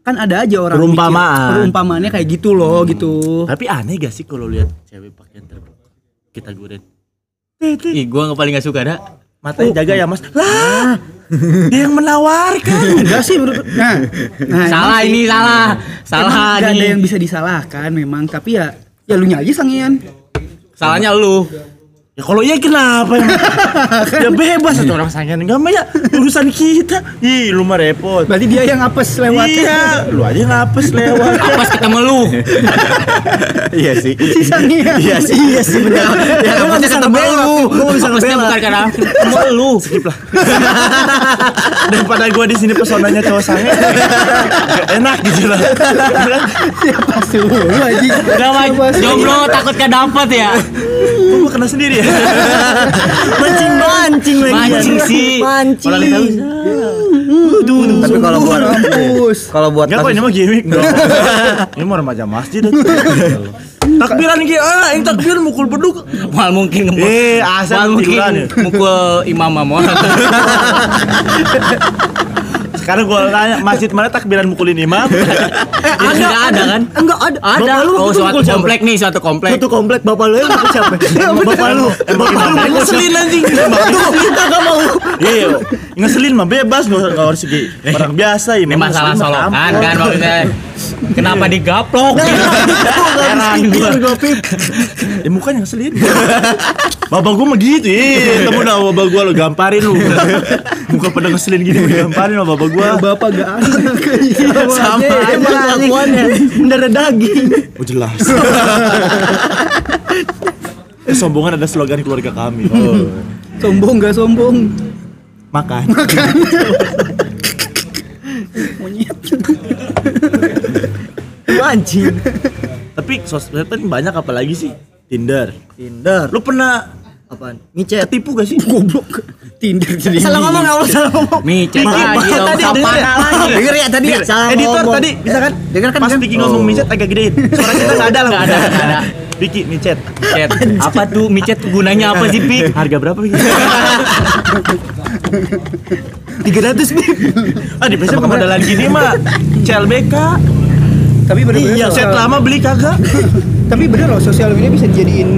kan ada aja orang Perumpamaan. mikir, perumpamaannya kayak gitu loh gitu Tapi aneh gak sih kalau lihat cewek pakaian terbuka? Kita guren. Ih, gua nggak paling gak suka dah. Matanya jaga ya, Mas. Lah. Dia yang menawarkan. enggak sih menurut nah, nah salah ini salah. Salah Emang nggak ada yang bisa disalahkan memang tapi ya ya lu nya aja sangean Salahnya lu. Ya kalau iya kenapa ya? ya bebas atau orang sangen enggak mah ya urusan kita. Ih, lu mah repot. Berarti dia yang apes lewat. Iya, lu aja ngapes lewat. Pas ketemu lu. Iya sih. Sisanya. Iya sih. Iya sih benar. Ya Lu nggak bisa ngebela lu nggak bisa ngebela bukan karena ketemu lu. Skip lah. Daripada gua di sini pesonanya cowok sange. Enak gitu lah. Siapa suruh lu anjing? Gak Siapa suruh? jomblo takut gak dapet ya. Gua kena sendiri ya? Mancing mancing lagi Mancing sih. Mancing Orang tahu. Tapi kalau buat Mampus. kalau buat Enggak kok ini mah gimmick dong. Ini mah remaja masjid. Takbiran ki, ah, yang takbir mukul beduk. Mal mungkin. Eh, asal mungkin ya. mukul imam mamon. Sekarang gua tanya, masjid mana takbiran mukulin imam? Eh, ada, ada kan? Enggak ada Ada. Bapak lu Oh, suatu komplek nih, suatu komplek. Satu komplek bapak lu yang mukul siapa? Bapak lu Emang imam ngeselin anjing. Kita gak mau Iya, ngeselin mah bebas nggak nggak harus segi orang biasa ini. Masalah solokan kan maksudnya. Kenapa digaplok? Heran gua. Ya mukanya ngeselin. Bapak gua mah gitu, eh, temu dah bapak gua lo gamparin lu. Muka pada ngeselin gini gamparin sama bapak gua. Bapak gak ada Sama aja. Emang kelakuannya Mendarah daging Oh jelas. Kesombongan ada slogan keluarga kami. Oh, Sombong gak sombong? makan. Monyet. Mancing Tapi sosmed kan banyak apalagi sih? Tinder. Tinder Lu pernah Apaan? Micet ketipu gak sih? Goblok. Tinder jadi. Salah ngomong Allah salah ngomong Micet lagi Tadi denger ya? lagi. Denger ya tadi ya Salah Editor ngomong. tadi bisa kan? Denger kan Pas kan? Vicky ngomong micet agak gedein. Suara kita nggak ada lah. Nggak ada, nggak ada. Vicky micet. Micet. Apa tuh micet gunanya apa sih, Pik? Harga berapa Vicky? 300 nih ah di PC pemodalan gini mah CLBK. Tapi bener-bener Iya, set lama beli kagak. Tapi bener loh sosial media bisa dijadiin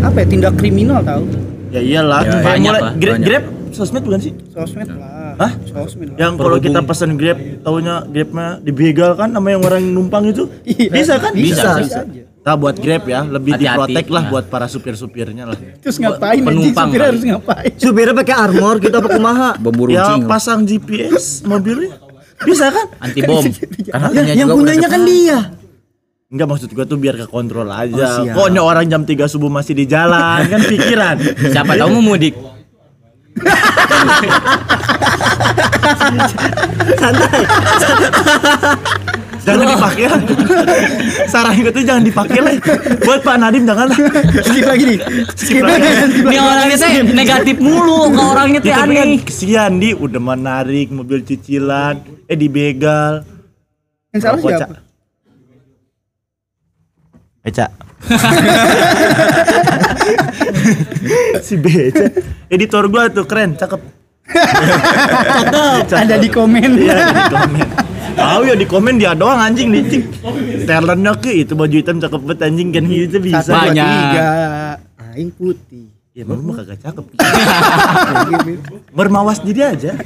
apa ya tindak kriminal tau? Ya iyalah. Ya, Kayak banyak mulai- lah, Grab, banyak. Grab sosmed bukan sih? Sosmed lah. Hah? Sosmed. lah. Yang kalau kita pesan Grab, taunya Grabnya dibegal kan sama yang orang numpang itu? Iya. Bisa kan? Bisa. Bisa aja. Kita buat Grab ya, lebih Hati-hati. diprotek lah Nah. buat para supir-supirnya lah. Terus ngapain anjing Penumpang supir harus ngapain? Supirnya pakai armor kita pakai kumaha Bambu Ya runcing. pasang GPS mobilnya. Bisa kan? Anti bom. Kan Ya, yang punyanya kan dia Enggak maksud gua tuh biar ke kontrol Oh, aja. siap. Koknya orang jam 3 subuh masih di jalan kan pikiran. Siapa tahu mau mudik. Santai jangan dipakai lah. Saran gue tuh jangan dipakai lah. Buat Pak Nadim jangan lah. Skip lagi nih. Skip lagi. Ini orangnya teh negatif mulu, ke orangnya kan aneh. kesian di udah menarik mobil cicilan, eh dibegal. Yang salah siapa? Eca. si Beca. Editor gua tuh keren, cakep. Cakep. Ada di komen. Iya, di komen. Tahu ya di komen dia doang anjing di talentnya ke itu baju hitam cakep banget anjing kan gitu Satu, bisa. dua, Banyak. tiga. Aing putih. Ya mau mah kagak cakep. Bermawas diri aja.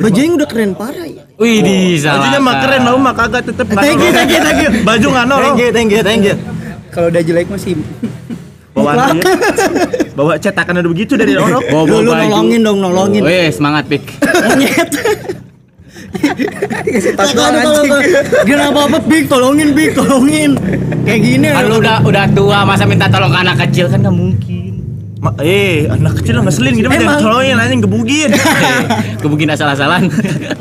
Bajunya udah keren parah ya Wih, di salah. Bajunya mah keren, mau mah kagak tetep Thank you, thank you, thank you. Baju nggak nolong. Thank you, thank you, thank you Kalau udah jelek masih Bawa aja. Bawa cetakan ada begitu dari orang. Bawa bawa Lu baju. nolongin dong, nolongin Wih, semangat pik. Monyet tas doang Kalau- anjing. kalau- Dia nggak apa-apa, Big, tolongin, Big, tolongin Kayak gini Kan lu udah udah tua, masa minta tolong ke anak kecil kan nggak mungkin. Ma eh, anak kecil ngeselin gitu mah tolongin anjing gebugin. Kemungkin asal-asalan.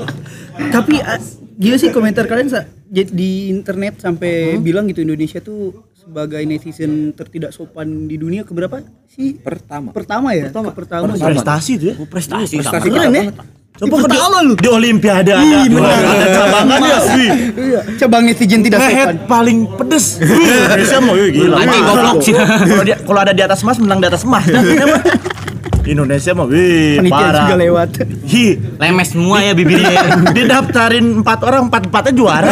Tapi ah, gila sih komentar kalian di- internet sampai bilang gitu Indonesia tuh sebagai netizen tertidak sopan di dunia keberapa sih? Pertama. Pertama ya? Pertama. Pertama. Prestasi tuh ya. Prestasi Prestasi Keren ya Coba Di ke pertama lu. di Olimpiade ada, ada cabangan ya. Iya, cabang netizen tidak sopan. Ngehead paling pedes. Wih, Indonesia mau wih, gila. Anjing goblok sih. Kalau dia kalau ada di atas emas menang di atas emas. Indonesia mah wih Panitia parah. juga lewat. Hi, Lemes semua ya bibirnya. didaftarin empat orang empat empatnya juara.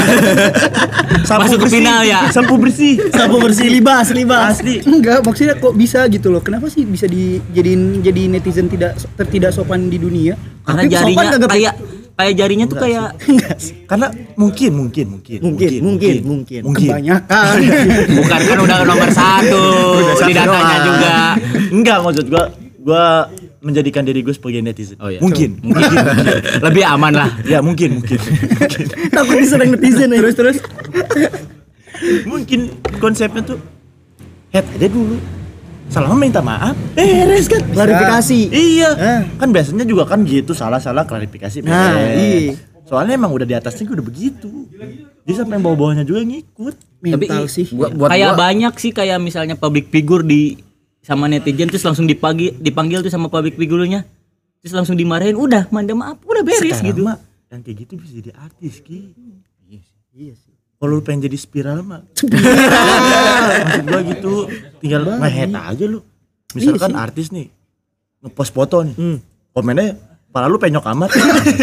Sapu Masuk ke bersih, final ya? Sapu bersih. Sapu bersih, libas, libas Asli. Enggak, maksudnya kok bisa gitu loh. Kenapa sih bisa dijadiin jadi netizen tidak tidak sopan di dunia? Karena Tapi sopan jarinya kagak, Pik? kayak kayak jarinya tuh kayak Karena mungkin mungkin mungkin Mungkin, mungkin, mungkin. mungkin. Kebanyakan. bukan kan udah nomor satu di datanya doang. juga Enggak maksud gua gua menjadikan diri gue sebagai netizen. Oh, iya. Mungkin. mungkin lebih aman lah ya mungkin mungkin. mungkin. Takut diserang netizen ya. terus terus mungkin konsepnya tuh head aja dulu. Salah minta maaf, beres kan? Klarifikasi. Iya. Kan biasanya juga kan gitu salah-salah klarifikasi beres. Nah, iya. Soalnya emang udah di atasnya gue udah begitu. Jadi sampai yang bawah-bawahnya juga ngikut. mental i- sih. Buat buat kayak gua- banyak sih kayak misalnya public figure di sama netizen terus langsung dipagi dipanggil tuh sama public figurnya terus langsung dimarahin udah manda maaf udah beres Sekarang gitu mah yang kayak gitu bisa jadi artis ki. Iya sih. Kalau lu pengen jadi spiral mah. Maksud gua gitu, tinggal ngehead aja lu. Misalkan artis nih ngepost foto nih. Komennya Pala lu penyok amat.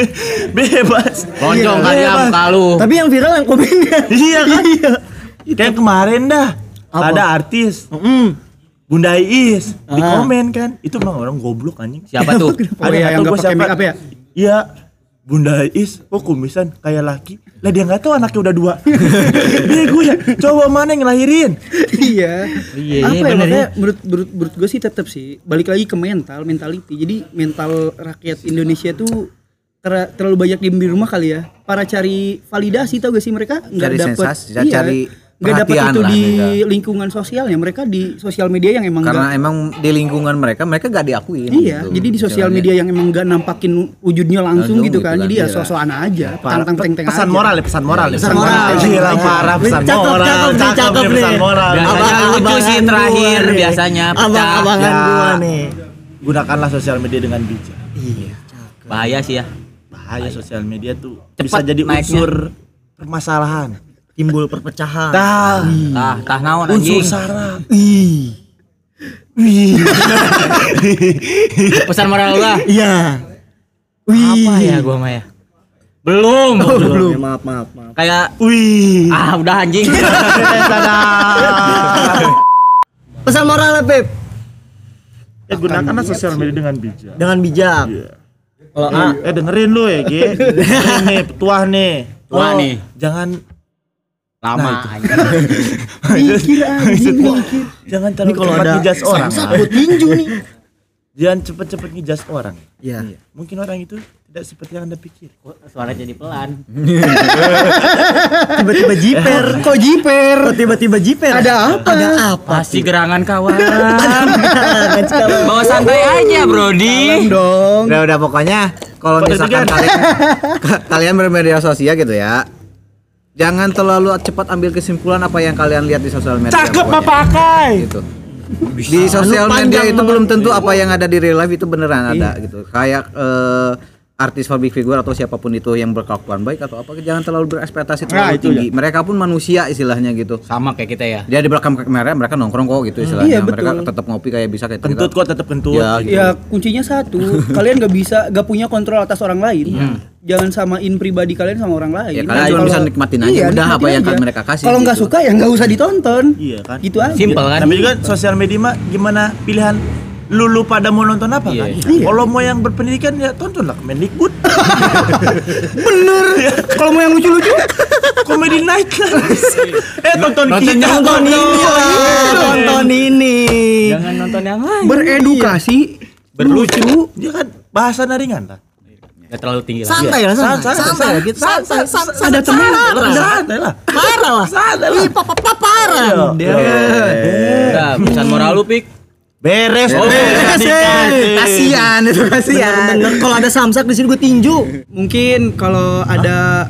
Bebas. loncong kali Bebas. am kalu Tapi yang viral yang komennya. Iya kan? Kayak kemarin dah. Apa? Ada artis Mm. Bunda Iis di Ah. komen kan. Itu emang orang goblok anjing. siapa tuh Oh iya, yang gua pakai siapa. make up ya? Iya. Bunda Is, kok kumisan kayak laki. Lah dia nggak tahu anaknya udah dua. Bego ya. Coba mana yang ngelahirin? iya. Iya, Apa ya bener makanya menurut menurut, menurut gue sih tetap sih balik lagi ke mental, mentality. Jadi mental rakyat Indonesia tuh ter- terlalu banyak diem di rumah kali ya. Para cari validasi tau gak sih mereka nggak Cari dapat sensasi, cari nggak dapat itu lah di mereka. lingkungan sosialnya. Mereka di sosial media yang emang karena nggak emang di lingkungan mereka mereka gak diakuin Iya, gitu. jadi di sosial media yang emang nggak nampakin wujudnya langsung Langsung gitu gitu kan. kan, Jadi ya iya. sok-sokan aja, tang tang teng pesan moral ya, pesan moral ya. Pesan moral. Gila parah pesan moral. cakep pesan moral. Biasanya Abang- lucu sih terakhir, biasanya. Abang-abangan Ya. gua nih. Gunakanlah sosial media dengan bijak. bahaya sih ya Bahaya sosial media tuh Cepat bisa jadi naiknya. unsur permasalahan. Timbul perpecahan. Dah, tah tah naon unsur anjing sara. Ih. pesan moral gua Iya. apa ya gua mah ya belum Belum. Ya, maaf, maaf, maaf. kayak Wih. ah udah anjing Pesan moral Beb Ya gunakanlah sosial media dengan bijak. dengan bijak. Iya. Kalau A, Eh dengerin lu ya, Ge. Dengerin nih, petuah nih. Tua Oh, nih. Jangan lama anjing. mikir anjing mikir. jangan ini terlalu kalau cepat ada ngejudge orang. buat tinju nih. Jangan cepet-cepet ngejudge orang. Iya. Mungkin orang itu tidak seperti yang Anda pikir. suara jadi pelan Tiba-tiba jiper. Kok jiper? Kok tiba-tiba jiper? Ada apa? Ada apa? pasti gerangan kawan bawa santai aja Brody dong. udah udah pokoknya kalau misalkan kalian ka- kalian bermedia sosial gitu ya jangan terlalu cepat ambil kesimpulan apa yang kalian lihat di sosial media Cakep pokoknya. pakai. gitu di sosial Anu media itu belum tentu apa yang ada di real life itu beneran ada gitu kayak eh, artis public figure atau siapa pun itu yang berkelakuan baik atau apa jangan terlalu berekspektasi terlalu tinggi mereka pun manusia istilahnya gitu sama kayak kita ya dia di belakang kamera mereka nongkrong kok gitu istilahnya Iya, mereka tetap ngopi kayak bisa kayak Kentut kita. kok tetap kentut. ya, gitu. Ya kuncinya satu, kalian nggak bisa, nggak punya kontrol atas orang lain. Jangan samain pribadi kalian sama orang lain. Ya, kalian cuma Kalau- bisa nikmatin aja, udah nikmatin apa yang aja. mereka kasih Kalau nggak gitu. suka ya nggak usah ditonton. Iya kan? Gitu aja. Simple kan? Tapi juga sosial media mah gimana pilihan lu, lu pada mau nonton apa Iya. kan? Iya. Kalau mau yang berpendidikan ya tontonlah Kemendikbud. Bener. Kalau mau yang lucu-lucu, Comedy Night lah. eh tonton Nonton kita. yang Tonton ini lah, tonton ini. jangan nonton yang lain beredukasi, berlucu. Dia kan bahasa ringan lah. Gak terlalu tinggi lah Santai lah, santai. Santai lah gitu. Santai, Santai. santai. Ada temen. Santai lah. Parah lah. Santai lah. Ih, papa papa parah. Iya. udah pesan moral lu pik Beres. Oh, beres. beres. kasihan itu kasihan kalau ada samsak di sini gue tinju. Mungkin kalau ada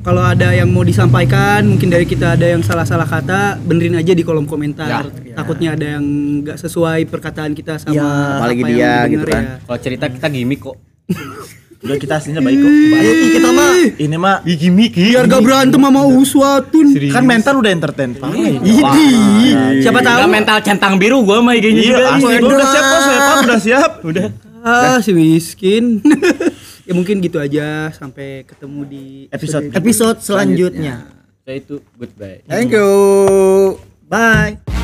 kalau ada yang mau disampaikan, mungkin dari kita ada yang salah-salah kata, benerin aja di kolom komentar. Takutnya ada yang nggak sesuai perkataan kita sama Ya, apalagi apa dia gitu kan. ya. kalau cerita kita gimmick kok Udah kita aslinya baik kok. Ih, kita mah Ini mah Biar gak berantem sama Uswatun. kan mental udah entertain. Parah ini. Siapa tahu? Gak mental centang biru gua mah IG-nya Iya, juga asli gua udah siap kok, saya Pak, udah siap. Udah. Ah, si miskin. ya mungkin gitu aja sampai ketemu di Episode episode selanjutnya. Saya itu goodbye thank you Bye.